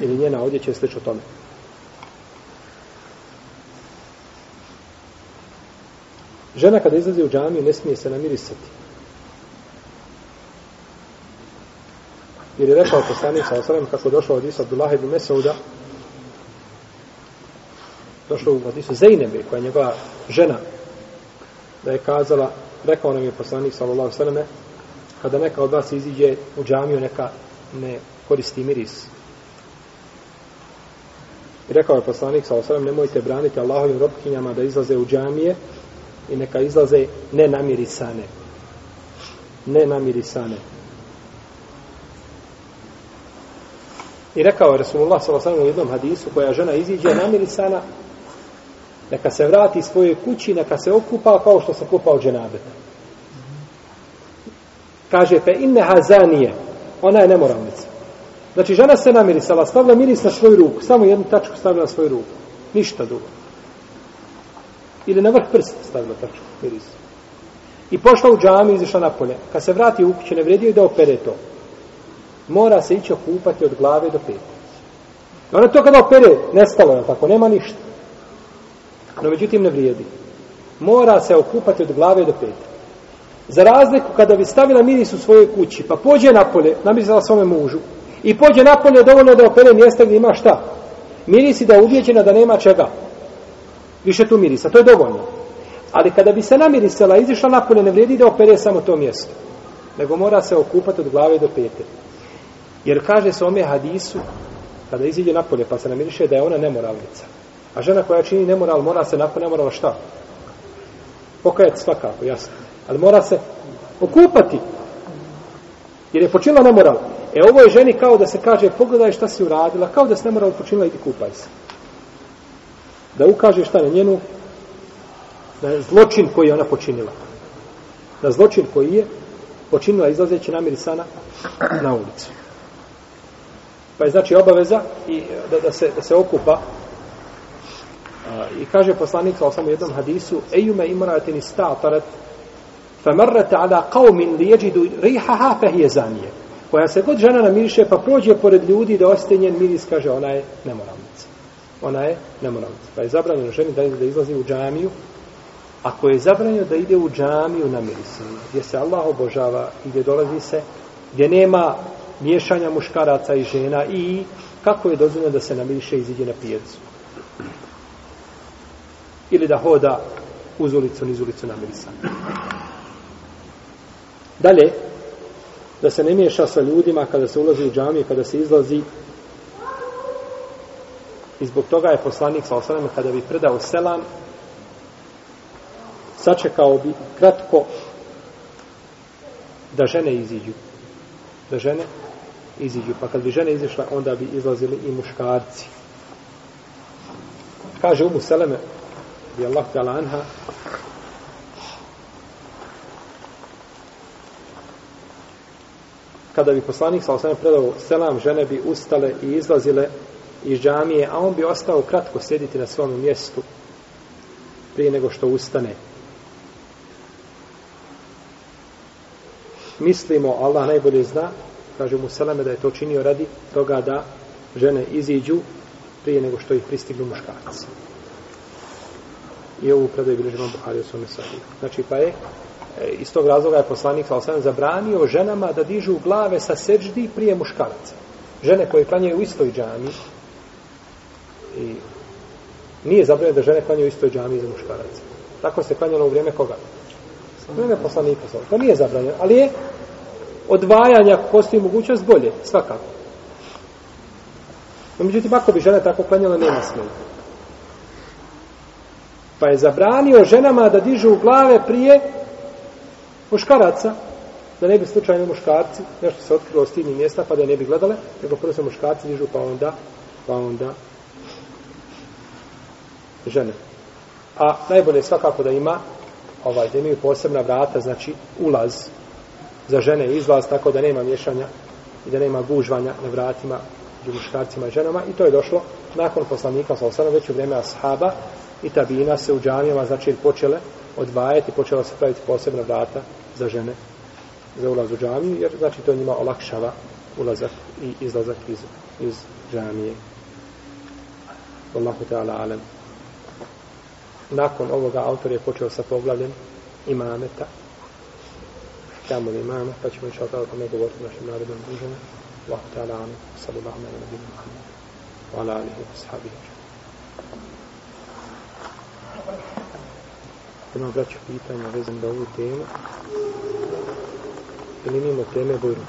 ili njena odjeća je slično tome. Žena kada izlazi u džamiju ne smije se namirisati. Jer je rekao poslanik sa osanem kako došao od Isa Abdullah ibn Mesauda došao u Hadisu Zejnebe koja je njegova žena da je kazala rekao nam je poslanik sallallahu sallam kada neka od vas iziđe u džamiju, neka ne koristi miris. I rekao je poslanik sa osram, nemojte braniti Allahovim robkinjama da izlaze u džamije i neka izlaze nenamirisane. Nenamirisane. I rekao je Rasulullah s.a.v. u jednom hadisu, koja žena iziđe namirisana, neka se vrati svojoj kući, neka se okupa kao što se kupa od dženabeta kaže pe inne hazanije ona je nemoralnica znači žena se namirisala stavila miris na svoju ruku samo jednu tačku stavila na svoju ruku ništa drugo ili na vrh prsta stavila tačku miris i pošla u džami i izišla napolje. Kad se vrati u kuće ne vredio i da opere to. Mora se ići okupati od glave do peta ona to kada opere nestalo je tako? Nema ništa. No međutim ne vrijedi. Mora se okupati od glave do peta Za razliku kada bi stavila miris u svojoj kući, pa pođe napolje, namizala svome mužu, i pođe napolje dovoljno da opere mjesta gdje ima šta? Mirisi da je uvjeđena da nema čega. Više tu mirisa, to je dovoljno. Ali kada bi se namirisala, izišla napolje, ne vrijedi da opere samo to mjesto. Nego mora se okupati od glave do pete. Jer kaže se ome hadisu, kada iziđe napolje pa se namiriše da je ona nemoralnica. A žena koja čini nemoral, mora se nakon nemorala šta? Pokajati svakako, jasno ali mora se okupati jer je počinila nemoral e ovo je ženi kao da se kaže pogledaj šta si uradila kao da se nemoral počinila i ti kupaj se da ukaže šta na njenu na zločin koji je ona počinila. Na zločin koji je počinila izlazeći na mirisana na ulicu. Pa je znači obaveza i da, da, se, da se okupa. I kaže poslanik sa samo jednom hadisu ejume imrati ni staparat famarrat ala qaumin li yajidu rihaha fa hiya zaniya koja se god žena namiriše pa prođe pored ljudi da ostaje njen miris kaže ona je nemoralnica ona je nemoralnica pa je zabranjeno ženi da, da izlazi u džamiju. Ako je zabranjeno da ide u džamiju na mirisanje gdje se Allah obožava i gdje dolazi se gdje nema miješanja muškaraca i žena i kako je dozvoljeno da se namiriše i iziđe na pijecu ili da hoda uz ulicu niz ulicu namirisanje Dalje, da se ne miješa sa ljudima kada se ulazi u džamiju, kada se izlazi. I zbog toga je poslanik sa osanama kada bi predao selam, sačekao bi kratko da žene iziđu. Da žene iziđu. Pa kad bi žene izišle, onda bi izlazili i muškarci. Kaže Umu Seleme, bi Allah ta'ala anha, kada bi poslanik sa osam predao selam, žene bi ustale i izlazile iz džamije, a on bi ostao kratko sjediti na svom mjestu prije nego što ustane. Mislimo, Allah najbolje zna, kaže mu Seleme da je to činio radi toga da žene iziđu prije nego što ih pristignu muškarci. I ovu predaju bilježi vam Buhari u svome sahiju. Znači, pa je, e, iz tog razloga je poslanik Salasana zabranio ženama da dižu glave sa seđdi prije muškaraca. Žene koje klanjaju u istoj džami i nije zabranjeno da žene klanjaju u istoj džamiji za muškaraca. Tako se klanjalo ono u vrijeme koga? U vrijeme poslanika To nije zabranjeno, ali je odvajanja, ako postoji mogućnost, bolje, svakako. No, međutim, ako bi žena tako klanjala, nema smetnje. Pa je zabranio ženama da dižu glave prije muškaraca, da ne bi slučajno muškarci, nešto se otkrilo s tim mjesta, pa da ne bi gledale, nego prvo se muškarci dižu, pa onda, pa onda žene. A najbolje je svakako da ima, ovaj, da imaju posebna vrata, znači ulaz za žene i izlaz, tako da nema mješanja i da nema gužvanja na vratima među muškarcima i ženama i to je došlo nakon poslanika sa osana već u vrijeme ashaba i tabina se u džamijama znači počele odvajati, počela se praviti posebna vrata za žene za ulaz u džamiju, jer znači to njima olakšava ulazak i izlazak iz, iz džamije. Allahu ta'ala alem nakon ovoga autor je počeo sa poglavljem imameta. Tamo ni imama pa ćemo išao kao tome govoriti našim narodnom družima wa ta'ala anu sallallahu ala nabi muhammed wa ala alihi wa sahabi Ima braću pitanja vezan da ovu temu. Ili mimo teme bojru?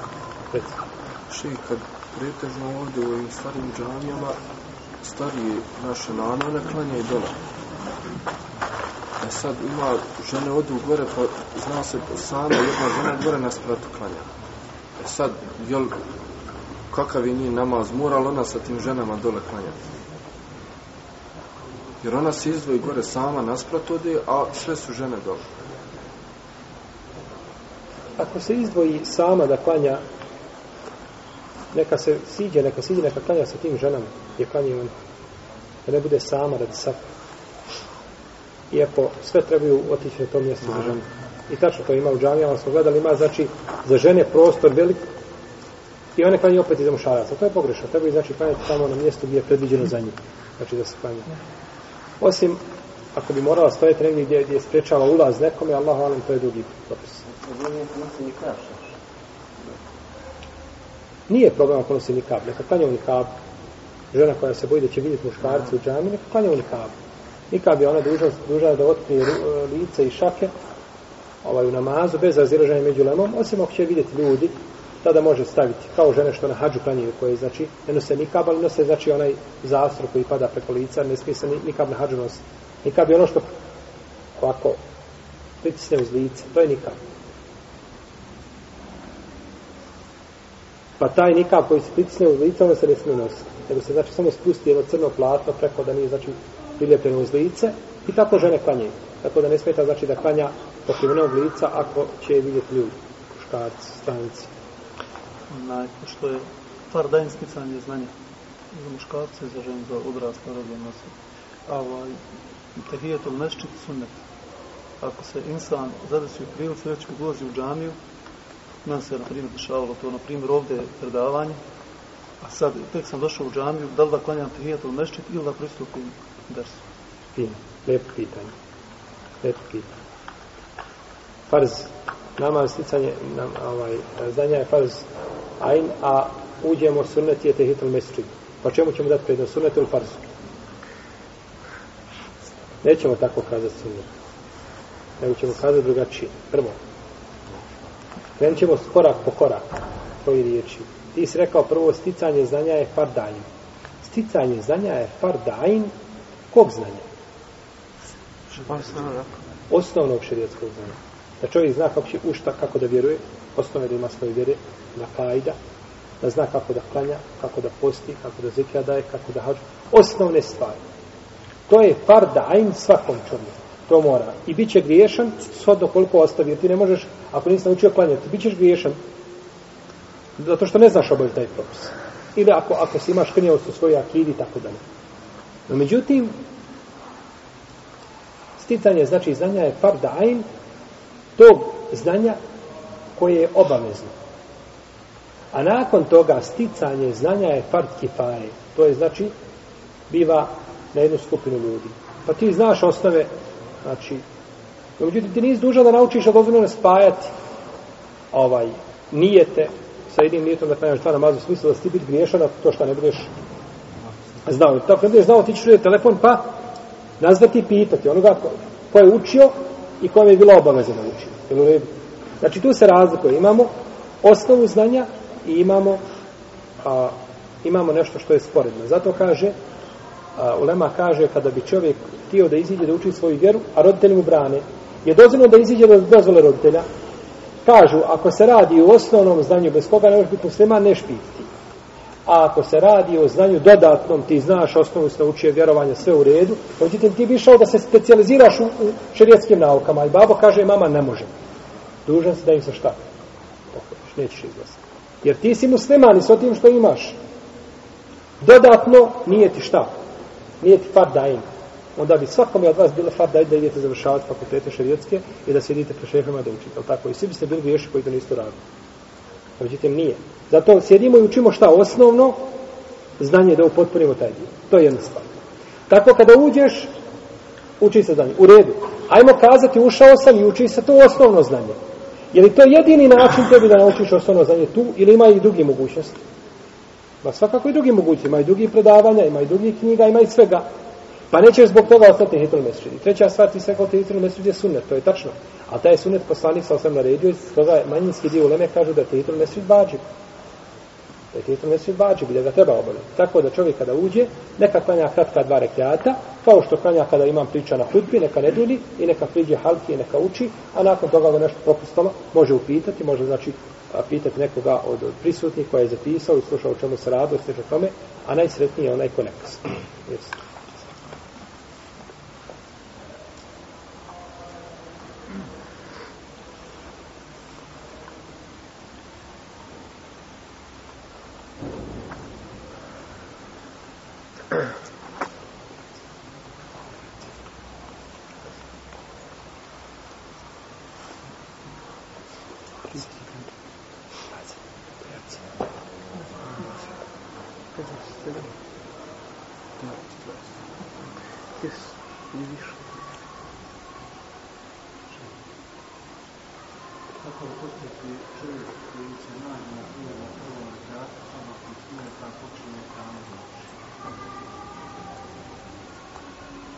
Še, kad pretežno ovdje u ovim starim džanijama, starije naše nana naklanja i dola. A sad ima žene odu gore, pa zna se sama jedna žena gore na spratu klanja. E sad, jel kakav je njih namaz, mora li ona sa tim ženama dole klanjati? Jer ona se izdvoji gore sama nasprat ode, a sve su žene dole. Ako se izdvoji sama da klanja, neka se siđe, neka siđe, neka klanja sa tim ženama, je klanje on. Da ne bude sama radi safa. Iako sve trebaju otići na to mjesto za žene. I tačno to ima u džamijama, smo gledali, ima znači za žene prostor velik, I one klanje opet iza mušaraca. To je pogrešno. Treba znači klanjati tamo na mjestu gdje je predviđeno za njih. Znači da se klanje. Osim, ako bi morala stojati negdje gdje, gdje je sprečala ulaz nekome, Allah valim, to je drugi propis. Nije problem ako nosi nikab. Neka klanja u nikab. Žena koja se boji da će vidjeti muškarci u džami, neka klanja u nikab. Nikad je ona duža, duža da otkrije e, lice i šake ovaj, u namazu bez razilaženja među lemom, osim ako će vidjeti ljudi tada može staviti kao žene što na hađu klanjaju koje znači ne nose nikab, ali nose znači onaj zastor koji pada preko lica, ne smije se nikab na hađu nositi. Nikab je ono što ovako pritisne uz lice, to je nikab. Pa taj nikab koji se pritisne uz lice, ono se ne smije nositi. Nego se znači samo spusti jedno crno platno preko da nije znači priljepljeno uz lice i tako žene klanjaju. Tako da ne smeta znači da klanja pokrivenog lica ako će vidjeti ljudi, muškarci, stranici onaj, što je fardajn sticanje znanja za muškarce za žene, za odrasle rodine nosi. Ovaj, tehijetul meščit sunnet. Ako se insan zadesi u prilicu, već kad ulazi u džamiju, nam se, na primjer, dešavalo to, na primjer, ovdje je predavanje, a sad, tek sam došao u džamiju, da li da klanjam tehijetul meščit ili da pristupim dersu? Fino, lijepo pitanje. Lijepo pitanje. Farz, namaz, sticanje, nam, ovaj, znanja je farz ajn, a uđemo sunnet je tehitul mesčid. Pa čemu ćemo dati prednost? Sunnet ili farz? Nećemo tako kazati sunnet. Nego ćemo kazati drugačije. Prvo. Krenut ćemo korak po korak. Koji riječi. Ti si rekao prvo sticanje znanja je fardain. Sticanje znanja je fardain kog znanja? Osnovnog širijetskog znanja. Da čovjek zna kako će ušta, kako da vjeruje, osnove da ima svoje vjere, na kajda, da zna kako da klanja, kako da posti, kako da zikja daje, kako da hađu. Osnovne stvari. To je par da ajn svakom čovjeku. To mora. I bit će griješan shodno koliko ostavi. Ti ne možeš, ako nisi naučio klanjati, bit ćeš griješan zato što ne znaš obaviti taj propis. Ili ako, ako si imaš krnjavost u svojoj akidi, tako da. No, međutim, sticanje znači znanja je farda ajn tog znanja koje je obavezno. A nakon toga sticanje znanja je fard kifaje. To je znači biva na jednu skupinu ljudi. Pa ti znaš osnove, znači, no, međutim ti nisi dužan da naučiš da dozvoljeno spajati ovaj, nijete sa jednim nijetom da klanjaš dva namaza u smislu da si ti biti griješan ako to što ne budeš znao. Tako je znao, ti ćeš telefon pa nazvati i pitati onoga ko, ko je učio i kojem je bila obaveza da uči. Jel u redu? Znači tu se razlikuje. Imamo osnovu znanja i imamo a, imamo nešto što je sporedno. Zato kaže a, Ulema kaže kada bi čovjek htio da iziđe da uči svoju vjeru, a roditelji mu brane, je dozvoljeno da iziđe da dozvole roditelja. Kažu, ako se radi o osnovnom znanju bez koga ne može biti musliman, ne špiti. A ako se radi o znanju dodatnom, ti znaš osnovu se naučio vjerovanja, sve u redu, međutim ti bi išao da se specializiraš u, u šerijetskim naukama. I babo kaže, mama ne može. Dužan si da im se šta? Pokoriš, nećeš izglasati. Jer ti si musliman i s tim što imaš. Dodatno nije ti šta? Nije ti far dain. Onda bi svakome od vas bilo far dain da idete završavati fakultete šerijetske i da sjedite pre šefima da učite. Tako? I svi biste bili griješi koji to nisu radili. Međutim, nije. Zato sjedimo i učimo šta osnovno znanje da upotpunimo taj dio. To je jedna stvar. Tako kada uđeš, uči se znanje. U redu. Ajmo kazati, ušao sam i uči se to osnovno znanje. Je li to jedini način tebi da naučiš osnovno znanje tu ili ima i drugi mogućnosti? Ma svakako i drugi mogućnosti. Ima i drugi predavanja, ima i drugi knjiga, ima i svega. Pa nećeš zbog toga ostati hitul mesrid. Treća stvar, ti sve kao ti hitul mesrid je sunnet, to je tačno. A taj sunet poslanik sa osam naredio, iz toga manjinski dio uleme kaže da je hitul mesrid vađib. Da je hitul mesrid vađib, da ga treba obaviti. Tako da čovjek kada uđe, neka klanja kratka dva rekiata, kao što klanja kada imam priča na hudbi, neka ne duli i neka priđe halki i neka uči, a nakon toga ga nešto propustalo, može upitati, može znači pitati nekoga od, od prisutnih koja je zapisao i slušao o čemu se radi, sve tome, a najsretniji je onaj ko ne kasni.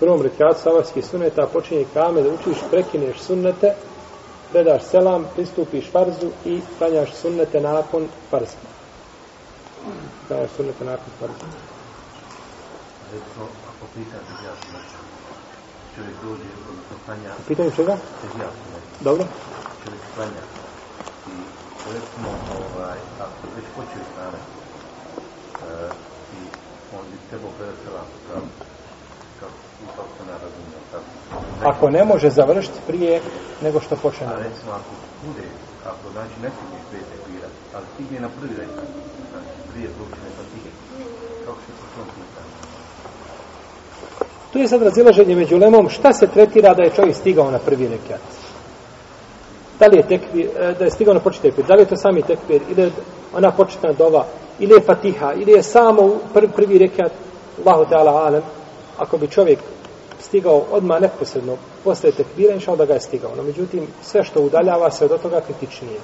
Prvom rekiatu savarskih sunneta počinje kame da učiš, prekineš sunnete, predaš selam, pristupiš farzu i klanjaš sunnete nakon farza. Klanjaš sunnete nakon farza. Recimo, ako pitan ja znači, čovjek dođe, odnosno klanja... Pitanje čega? Ja Dobro. Čovjek klanja i recimo, ovaj, ako već počeo stane, uh, i on bi trebao predati selam, pravno, Ako ne može završiti prije nego što počne namaz. A recimo ako bude, ako znači ne stigneš pet tekbira, ali stigne na prvi rekat, znači prije proučene fatike, kako se po tom pitanju? Tu je sad razilaženje među lemom, šta se tretira da je čovjek stigao na prvi rekat? Da li je tekbir, e, da je stigao na početni tekbir, da li je to sami tekbir, ili je ona početna dova, ili je fatiha, ili je samo prvi, prvi rekat, Allahu Teala alem, ako bi čovjek stigao odmah neposredno posle tekbira, inša da ga je stigao. No, međutim, sve što udaljava se od toga kritičnije.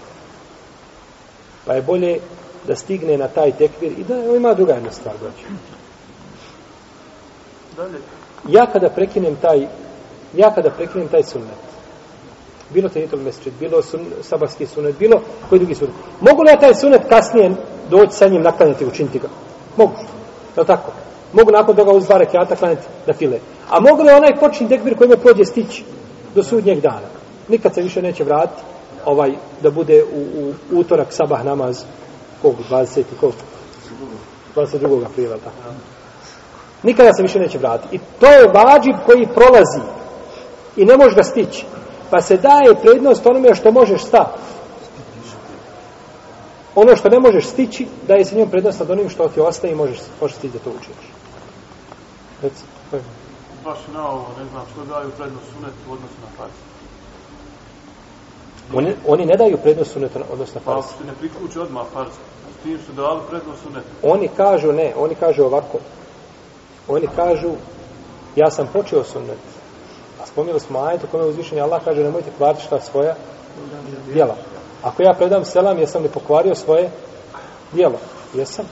Pa je bolje da stigne na taj tekbir i da ima druga jedna stvar doći. Ja kada prekinem taj ja kada prekinem taj sunnet bilo te nitol mesečet, bilo sun, sabarski sunnet, bilo koji drugi sunnet. Mogu li ja taj sunnet kasnije doći sa njim naklanjati, učiniti ga? Mogu. Je tako? Mogu nakon toga uz dva rekiata klanjati da file. A mogu li onaj počin tekbir koji mu prođe stići do sudnjeg dana? Nikad se više neće vratiti ovaj da bude u, u utorak sabah namaz kog 20 kog 22. aprila tako. Nikada se više neće vratiti. I to je vađib koji prolazi i ne možeš ga stići. Pa se daje prednost onome što možeš sta. Ono što ne možeš stići, daje se njom prednost nad onim što ti ostaje i možeš, možeš stići da to učiniš. Reci, koji? Baš na ovo, ne znam, što daju prednost sunetu u odnosu na farz. Oni, oni ne daju prednost sunetu odnosno na Pa farz. ako se ne priključi odmah farz, s tim su dali prednost sunetu. Oni kažu ne, oni kažu ovako. Oni kažu, ja sam počeo sunnet. A spomnili smo ajet u kome uzvišenje Allah kaže, nemojte kvariti šta svoja djela. Ako ja predam selam, jesam li pokvario svoje djelo? Jesam.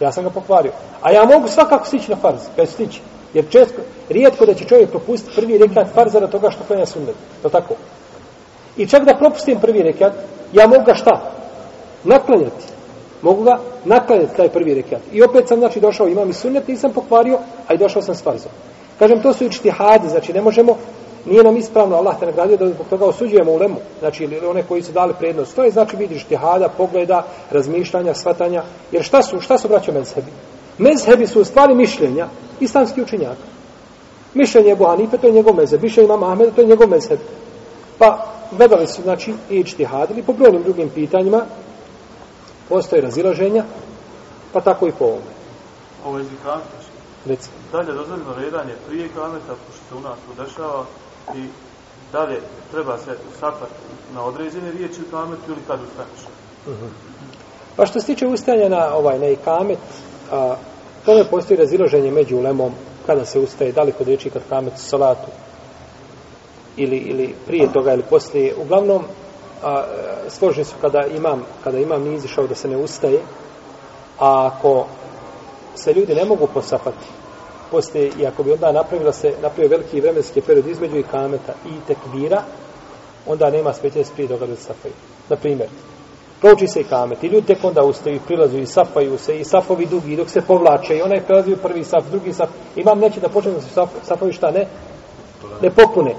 Ja sam ga pokvario. A ja mogu svakako stići na farz, kad stići. Jer često, rijetko da će čovjek propustiti prvi rekat farza na toga što klanja sunnet. To tako. I čak da propustim prvi rekat, ja mogu ga šta? Naklanjati. Mogu ga naklanjati taj prvi rekat. I opet sam, znači, došao, imam i sunnet, nisam pokvario, a i došao sam s farzom. Kažem, to su i čtihadi, znači, ne možemo, nije nam ispravno, Allah te nagradio da zbog toga osuđujemo u lemu, znači, ili one koji su dali prednost. To je, znači, vidiš štihada, pogleda, razmišljanja, svatanja, jer šta su, šta su braćo mezhebi? Mezhebi su u stvari mišljenja islamski učenjaka. Mišljenje Ebu Hanife, to je njegov mezheb. Mišljenje imama Ahmeda, to je njegov mezheb. Pa, gledali su, znači, i čtihadili po brojnim drugim pitanjima, postoje razilaženja, pa tako i po ovome. Ovo je. Reci. Dalje dozvoljeno redanje prije kameta, pošto se u nas to dešava, i dalje treba se safati na određene riječi u kametu ili kad ustaneš. Pa mhm. što se tiče ustajanja na ovaj na ikamet, a, tome postoji razilaženje među ulemom kada se ustaje, da li kod riječi kad kamet salatu ili, ili prije toga ili poslije. Uglavnom, a, složni su kada imam, kada imam nije izišao da se ne ustaje, a ako se ljudi ne mogu posafati, poste i ako bi onda napravila se, napravio veliki vremenski period između i kameta i tekbira, onda nema smeće prije toga da se safaju. Na primjer, prouči se i kamet i ljudi tek onda ustaju, prilazu i safaju se i safovi dugi dok se povlače i onaj prelazi u prvi saf, drugi saf. Imam neće da počne da se saf, safovi šta ne? Ne popune.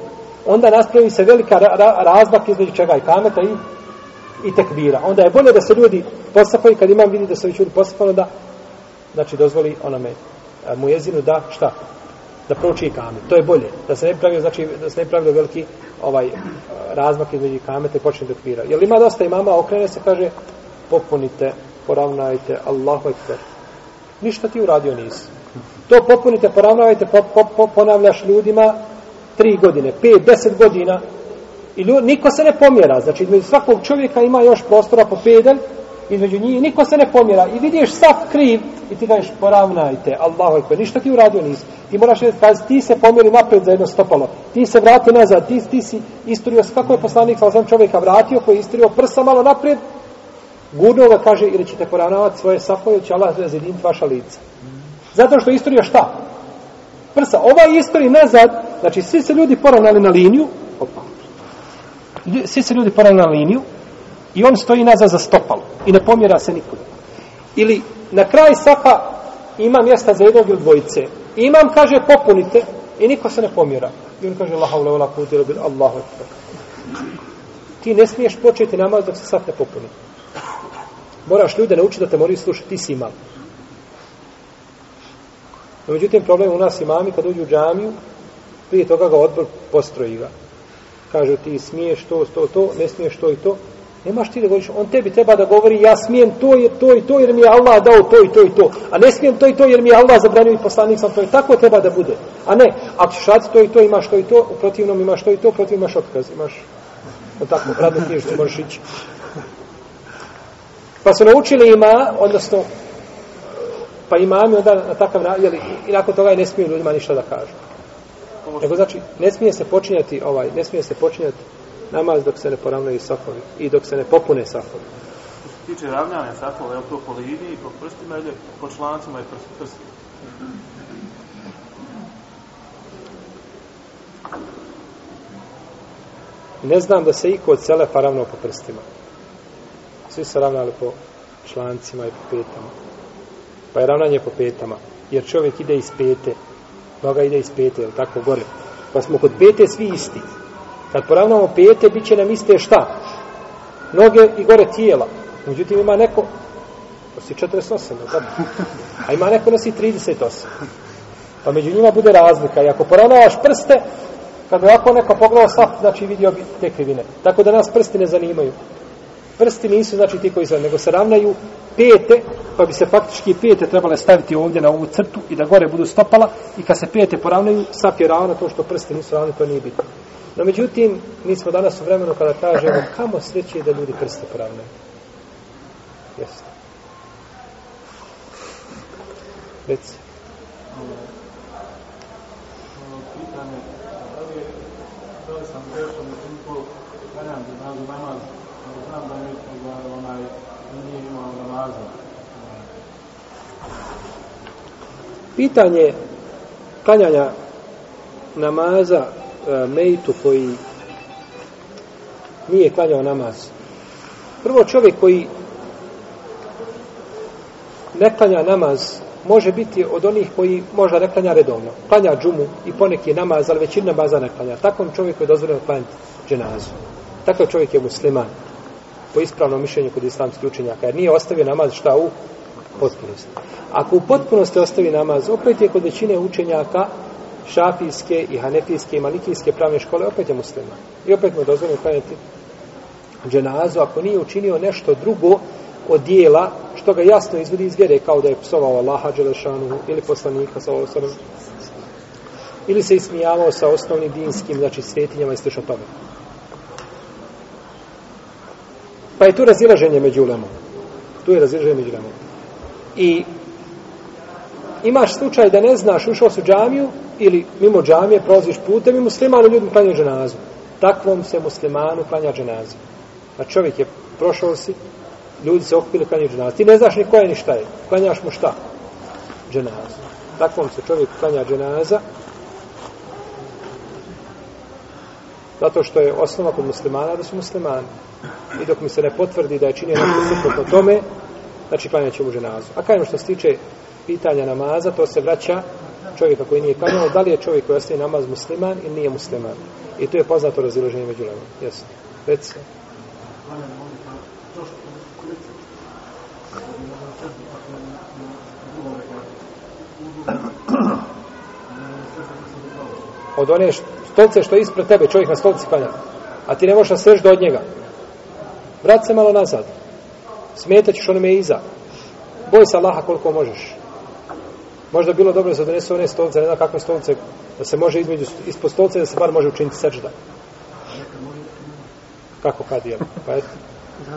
Onda nastavi se velika ra, ra, razmak između čega i kameta i i tekbira. Onda je bolje da se ljudi posapaju, kad imam vidi da se već ljudi posafaju da znači dozvoli onome a, mu jezinu da šta? Da prouči kamet. To je bolje. Da se ne pravi, pravio, znači, da se ne pravi pravio veliki ovaj razmak između kamete i počne tekbira. Jer ima dosta imama, okrene se, kaže, popunite, poravnajte, Allahu ekber. Ništa ti uradio nisi. To popunite, poravnajte, po, po, po, ponavljaš ljudima tri godine, pet, deset godina, I ljudi, niko se ne pomjera. Znači, između svakog čovjeka ima još prostora po pedalj, između njih, niko se ne pomjera. I vidiš sav kriv i ti kažeš, poravnajte, Allahu ekber, ništa ti uradio nisi. Ti moraš reći, kazi, ti se pomjeri napred za jedno stopalo. Ti se vrati nazad, ti, ti si isturio, kako je poslanik, sa sam čovjeka vratio, koji je isturio prsa malo napred, gurnuo ga, kaže, ili ćete poravnavati svoje safove, ili će Allah razjediniti vaša lica. Zato što je isturio šta? Prsa. Ovaj istori nazad, znači, svi se ljudi poravnali na liniju, opa, svi se ljudi poravnali na liniju i on stoji nazad za stopalo i ne pomjera se nikud. Ili na kraj safa ima mjesta za jednog ili dvojice. I imam kaže popunite i niko se ne pomjera. I on kaže la havla wala quwwata illa billah Allahu ekber. Ti ne smiješ početi namaz dok se saf ne popuni. Moraš ljude naučiti da te moraju slušati, ti si imam. No, međutim, problem u nas imami kad uđu u džamiju, prije toga ga odbor postroji ga kažu ti smiješ to, to, to, ne smiješ to i to, nemaš ti da govoriš, on tebi treba da govori ja smijem to i to i to jer mi je Allah dao to i to i to, a ne smijem to i to jer mi je Allah zabranio i poslanik sam to i tako treba da bude, a ne, ako ćeš raditi to i to, imaš to i to, u protivnom imaš to i to, protiv imaš otkaz, imaš, no tako, radno knjižicu možeš ići. Pa su naučili ima, odnosno, pa imami onda na takav, jeli, i nakon toga ne smiju ljudima ništa da kažu. Nego znači, ne smije se počinjati ovaj, ne smije se počinjati namaz dok se ne poravnaju safovi i dok se ne popune safovi. Što se tiče ravnjanja safova, je li to po liniji, po prstima ili po člancima i prst, prstima? Ne znam da se iko od selefa ravnao po prstima. Svi se ravnali po člancima i po petama. Pa je ravnanje po petama. Jer čovjek ide iz pete. Noga ide iz pete, ili tako gore. Pa smo kod pete svi isti. Kad poravnamo pete, bit će nam iste šta? noge i gore tijela. Međutim, ima neko, nosi 48, tako? a ima neko nosi 38. Pa među njima bude razlika. I ako poravnavaš prste, kad bi ovako neko pogledao saf, znači vidio bi te krivine. Tako da nas prsti ne zanimaju. Prsti nisu znači ti koji zanimaju, nego se ravnaju pete, pa bi se faktički pete trebale staviti ovdje na ovu crtu i da gore budu stopala i kad se pete poravnaju, sap je ravno, to što prsti nisu ravni, to nije bitno. No međutim, mi smo danas u vremenu kada kažemo kamo sreće da ljudi prste poravnaju. Jeste. Reci. pitanje, da li, da li sam grešao na da klanjam dženazu namaz, ali znam da mi da onaj nije imao namaza. Pitanje klanjanja namaza E, mejtu koji nije klanjao namaz. Prvo čovjek koji ne klanja namaz može biti od onih koji možda ne klanja redovno. Klanja džumu i poneki namaz, ali većina namaza ne klanja. Takvom čovjeku je dozvoljeno klanjati dženazu. Takav čovjek je musliman. Po ispravnom mišljenju kod islamskih učenjaka. Jer nije ostavio namaz šta u potpunosti. Ako u potpunosti ostavi namaz, opet je kod većine učenjaka šafijske i hanefijske i malikijske pravne škole, opet je musliman. I opet mu je dozvoljeno klanjati dženazu ako nije učinio nešto drugo od dijela što ga jasno izvodi iz vjere kao da je psovao Allaha Đelešanu ili poslanika sa osnovim ili se ismijavao sa osnovnim dinskim znači svetinjama i slično tome. Pa je tu razilaženje među ulemom. Tu je razilaženje među ulemom. I imaš slučaj da ne znaš, ušao su džamiju ili mimo džamije, prolaziš putem i muslimanu ljudima klanja dženazu. Takvom se muslimanu klanja dženazu. A čovjek je prošao si, ljudi se okupili klanjaju dženazu. Ti ne znaš ni koja je ni šta je. Klanjaš mu šta? Dženazu. Takvom se čovjek klanja dženaza. Zato što je osnova kod muslimana da su muslimani. I dok mi se ne potvrdi da je činio nešto suprotno tome, znači klanjat mu dženazu. A kajmo ono što se tiče pitanja namaza, to se vraća čovjeka koji nije klanjao, da li je čovjek koji ostaje namaz musliman ili nije musliman. I tu je poznato raziloženje među lemom. Jesu. Reci. Od one stolce što je ispred tebe, čovjek na stolci klanja. A ti ne možeš nasreći do od njega. Vrat se malo nazad. Smetat ćeš onome iza. Boj se Allaha koliko možeš. Možda bilo dobro da se donese one stolice, ne znam kakve stolice, da se može između, ispod stolice da se bar može učiniti sečda. Kako kad je? Pa eto.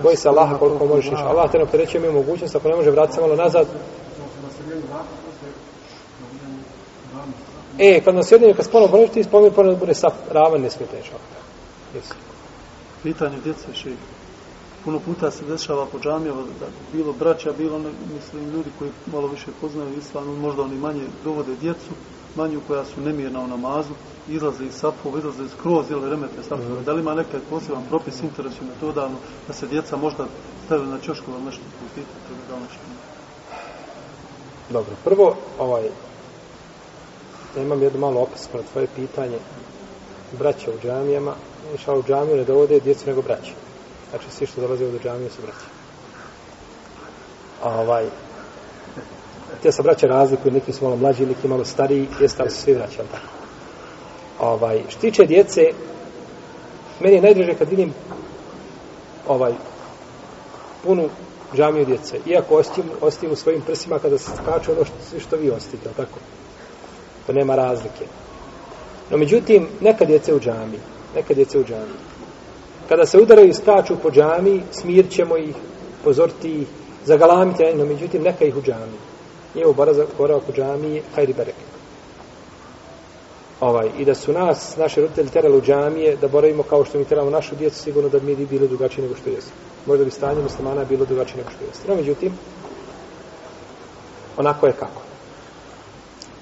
Boj se Allaha koliko možeš ništa. Allah te ne opterećuje mi mogućnost, ako ne može vratiti se malo nazad. E, kad nas jedinje, kad spolno poneći, ti spolno poneći bude sap, ravan, ne smije teći. Jesu. Pitanje djece še puno puta se dešava po džamijama da bilo braća, bilo ne, mislim ljudi koji malo više poznaju islam, možda oni manje dovode djecu, manju koja su nemirna u namazu, izlaze iz sapova, izlaze skroz ili remete sapova. Mm. Da li ima nekaj poseban propis interesu metodalno da se djeca možda stavili na čošku ili nešto pitati da nešto Dobro, prvo, ovaj, ja imam jedno malo opasku na tvoje pitanje. Braća u džamijama, išao u džamiju ne dovode djecu nego braća. Znači, svi što dolaze u džamiju su braća. A ovaj, te se braća razlikuju, neki su malo mlađi, neki malo stariji, jeste, ali su svi braća, tako. Ovaj, što tiče djece, meni je najdraže kad vidim ovaj, punu džamiju djece. Iako ostim, ostim u svojim prsima kada se skaču ono što, što vi ostite, tako. To nema razlike. No, međutim, neka djece u džamiji, Neka djece u džamiji. Kada se udaraju i skaču po džami, smir ćemo ih, pozorti ih, zagalamite, no, međutim, neka ih u džami. Nije u boravak u džami, hajri berek. Ovaj, I da su nas, naše roditelji, terali u džamije, da boravimo kao što mi teramo našu djecu, sigurno da bi mi bili drugačiji nego što jesu. Možda bi stanje muslimana bilo drugačije nego što jesu. No, međutim, onako je kako.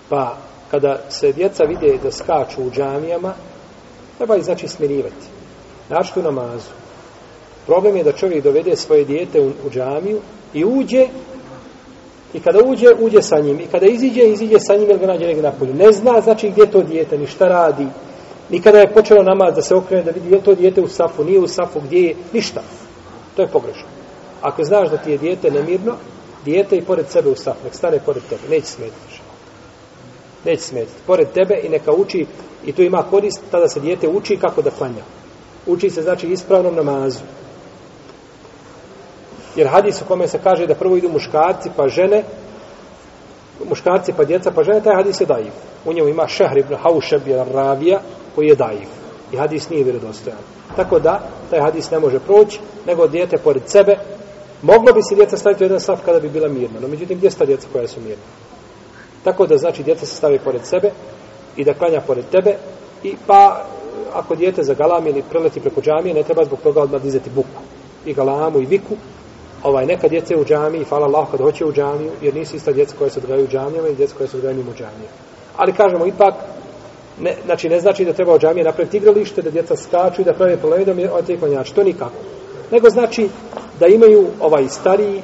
Pa, kada se djeca vide da skaču u džamijama, treba ih znači smirivati. Našto u namazu. Problem je da čovjek dovede svoje dijete u, u džamiju i uđe i kada uđe, uđe sa njim. I kada iziđe, iziđe sa njim jer ga nađe negdje napolju. Ne zna znači gdje to dijete, ni šta radi. Ni kada je počelo namaz da se okrene da vidi je to dijete u safu, nije u safu, gdje je, ništa. To je pogrešno. Ako znaš da ti je dijete nemirno, dijete i pored sebe u safu, nek stane pored tebe, neće smetiti. Neće smetiti. Pored tebe i neka uči, i tu ima korist, tada se dijete uči kako da klanja. Uči se znači ispravnom namazu. Jer hadis u kome se kaže da prvo idu muškarci pa žene, muškarci pa djeca pa žene, taj hadis je daiv. U njemu ima Šehr ibn Haušeb je ravija koji je daiv. I hadis nije vjerodostojan. Tako da, taj hadis ne može proći, nego dijete pored sebe, moglo bi se djeca staviti u jedan saf kada bi bila mirna. No, međutim, gdje sta djeca koja su mirna? Tako da, znači, djeca se stavi pored sebe i da klanja pored tebe i pa, ako dijete zagalami ili preleti preko džamije, ne treba zbog toga odmah dizati buku i galamu i viku, ovaj, neka djece u džamiji, hvala Allah kad hoće u džamiju, jer nisu ista djeca koja se odgajaju u džamijama i djeca koja se odgajaju mimo džamije. Ali kažemo, ipak, ne, znači ne znači da treba u džamije napraviti igralište, da djeca skaču i da prave poledom, da mi. To nikako. Nego znači da imaju ovaj stariji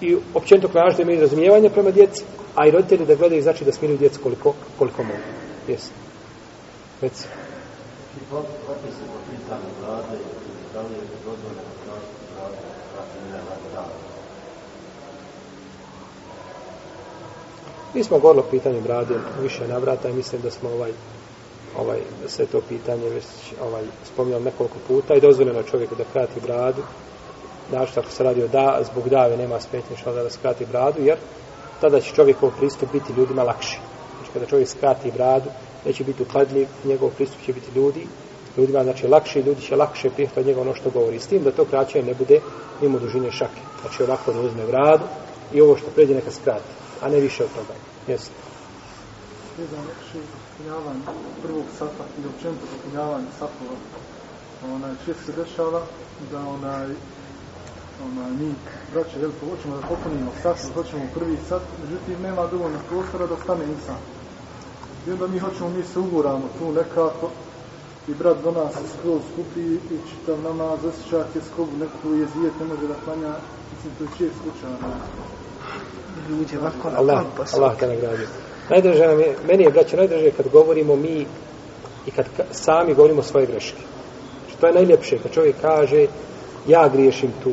i općenito klanjač da imaju razumijevanje prema djeci, a i roditelji da gledaju znači da smiruju djecu koliko, koliko mogu. Jesi. Reci. Znači, Kako se po pitanju vlade, da li je dozvoljeno Mi smo govorili o pitanju brade više navrata i mislim da smo ovaj ovaj sve to pitanje već ovaj spominjali nekoliko puta i dozvoljeno čovjeku da krati bradu. Znači ako se radi o da, zbog dave nema smetnje što da skrati bradu, jer tada će čovjekov pristup biti ljudima lakši. Znači kada čovjek skrati bradu, neće biti ukladljiv, njegov pristup će biti ljudi, ljudima znači lakše, ljudi će lakše prihvatiti njega ono što govori. S tim da to kraćenje ne bude mimo dužine šake. Znači ovako da uzme vradu i ovo što pređe neka skrati a ne više od toga. Jeste. Jedan še popunjavanje prvog sata i općenito popunjavanje satova. Onaj, često se dešava da onaj, onaj, mi, braće, veliko, hoćemo da popunimo sat, hoćemo prvi sat, međutim, nema dovoljno prostora da stane insan. I onda mi hoćemo, mi se uguramo tu nekako, i brat do nas skroz skupi i čitav namaz, osjećat je skobu, neko je zijet, ne može da klanja, mislim, to je čest slučaj, ljudi ovako na Allah, Allah te nagradio. Najdraže nam je, meni je, braćo, najdraže kad govorimo mi i kad sami govorimo svoje greške. Što to je najljepše, kad čovjek kaže ja griješim tu.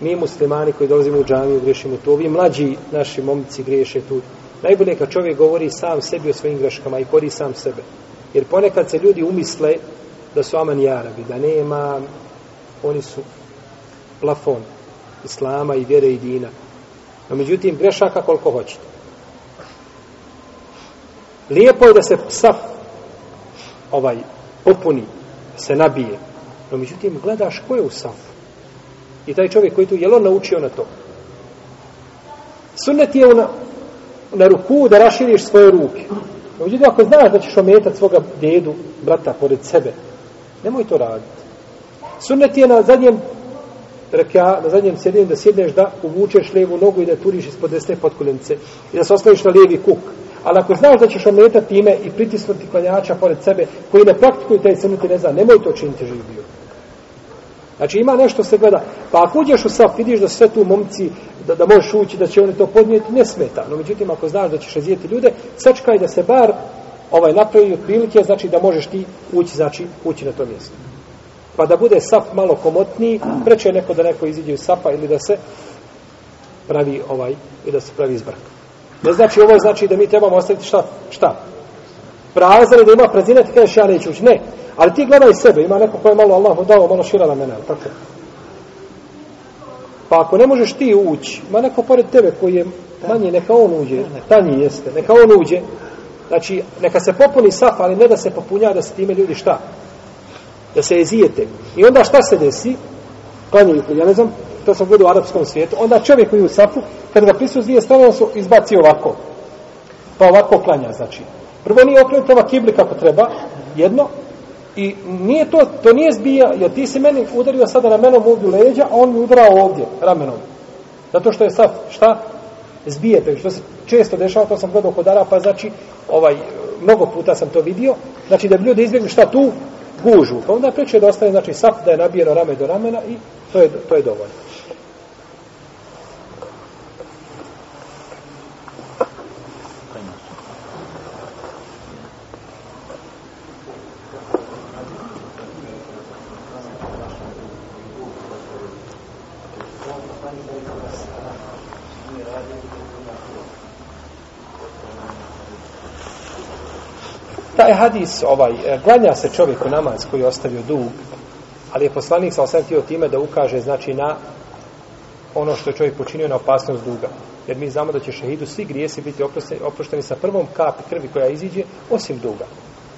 Mi muslimani koji dolazimo u džamiju griješimo tu. Ovi mlađi naši momci griješe tu. Najbolje kad čovjek govori sam sebi o svojim greškama i kori sam sebe. Jer ponekad se ljudi umisle da su aman jarabi, da nema, oni su plafon islama i vjere i dina. No, međutim, grešaka koliko hoćete. Lijepo je da se saf ovaj popuni, se nabije. No, međutim, gledaš ko je u safu. I taj čovjek koji tu, je on naučio na to? Sunnet je na, na ruku da raširiš svoje ruke. Međutim, ako znaš da ćeš ometati svoga dedu, brata, pored sebe, nemoj to raditi. Sunnet je na zadnjem reka, na zadnjem sjedinju da sjedneš da uvučeš lijevu nogu i da turiš ispod desne potkoljence i da se ostaviš na lijevi kuk. Ali ako znaš da ćeš ometati time i pritisnuti klanjača pored sebe koji ne praktikuju taj sunnet ne zna, nemoj to činiti živio. bio. Znači ima nešto se gleda. Pa ako uđeš u saf, vidiš da sve tu momci, da, da možeš ući, da će oni to podnijeti, ne smeta. No međutim, ako znaš da ćeš razijeti ljude, sačkaj da se bar ovaj napravi otprilike, znači da možeš ti ući, znači ući na to mjesto pa da bude saf malo komotniji, preče neko da neko iziđe iz safa ili da se pravi ovaj, i da se pravi izbrk. Ne znači ovo znači da mi trebamo ostaviti šta? Šta? Prazan da ima prazina, ti kažeš ja neću ući. Ne, ali ti gledaj sebe, ima neko ko je malo Allahu dao, malo šira na mene, tako? Pa ako ne možeš ti ući, ima neko pored tebe koji je manji, neka on uđe, tanji jeste, neka on uđe, znači neka se popuni saf, ali ne da se popunja, da se time ljudi šta? da se ezijete. I onda šta se desi? Klanjaju, ja ne znam, to sam gledao u arapskom svijetu, onda čovjek koji je u safu, kad ga prisu s dvije strane, on se izbaci ovako. Pa ovako klanja, znači. Prvo nije okrenut ova kibli kako treba, jedno, i nije to, to nije zbija, jer ti si meni udario sada ramenom ovdje leđa, a on mi udarao ovdje, ramenom. Zato što je sad, šta? Zbijete, što se često dešava, to sam gledao kod Arapa, znači, ovaj, mnogo puta sam to vidio, znači da bi ljudi izbjegli šta tu, gužu. Pa onda preče da ostane, znači, sap da je nabijeno rame do ramena i to je, to je dovoljno. Taj hadis, ovaj, e, glanja se čovjek u namaz koji je ostavio dug, ali je poslanik sa osam htio time da ukaže, znači, na ono što je čovjek počinio na opasnost duga. Jer mi znamo da će šehidu svi grijesi biti oprošteni, oprošteni sa prvom kapi krvi koja iziđe, osim duga.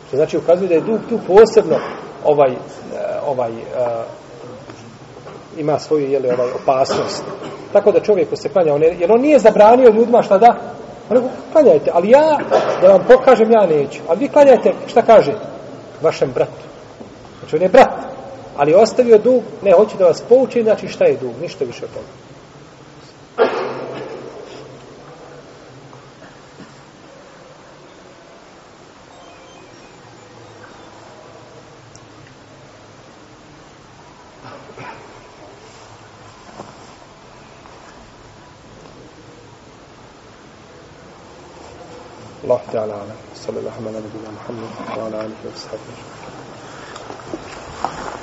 Što znači ukazuje da je dug tu posebno ovaj, e, ovaj, uh, ima svoju jeli, ovaj, opasnost. Tako da čovjeku se klanja, on je, jer on nije zabranio ljudima šta da, on nego, klanjajte, ali ja, da vam pokažem, ja neću. Ali vi klanjajte, šta kaže? Vašem bratu. Znači on je brat, ali je ostavio dug, ne, hoće da vas pouči, znači šta je dug, ništa više od toga. الله تعالى أعلم. صلى الله على نبينا محمد وعلى آله وصحبه. اجمعين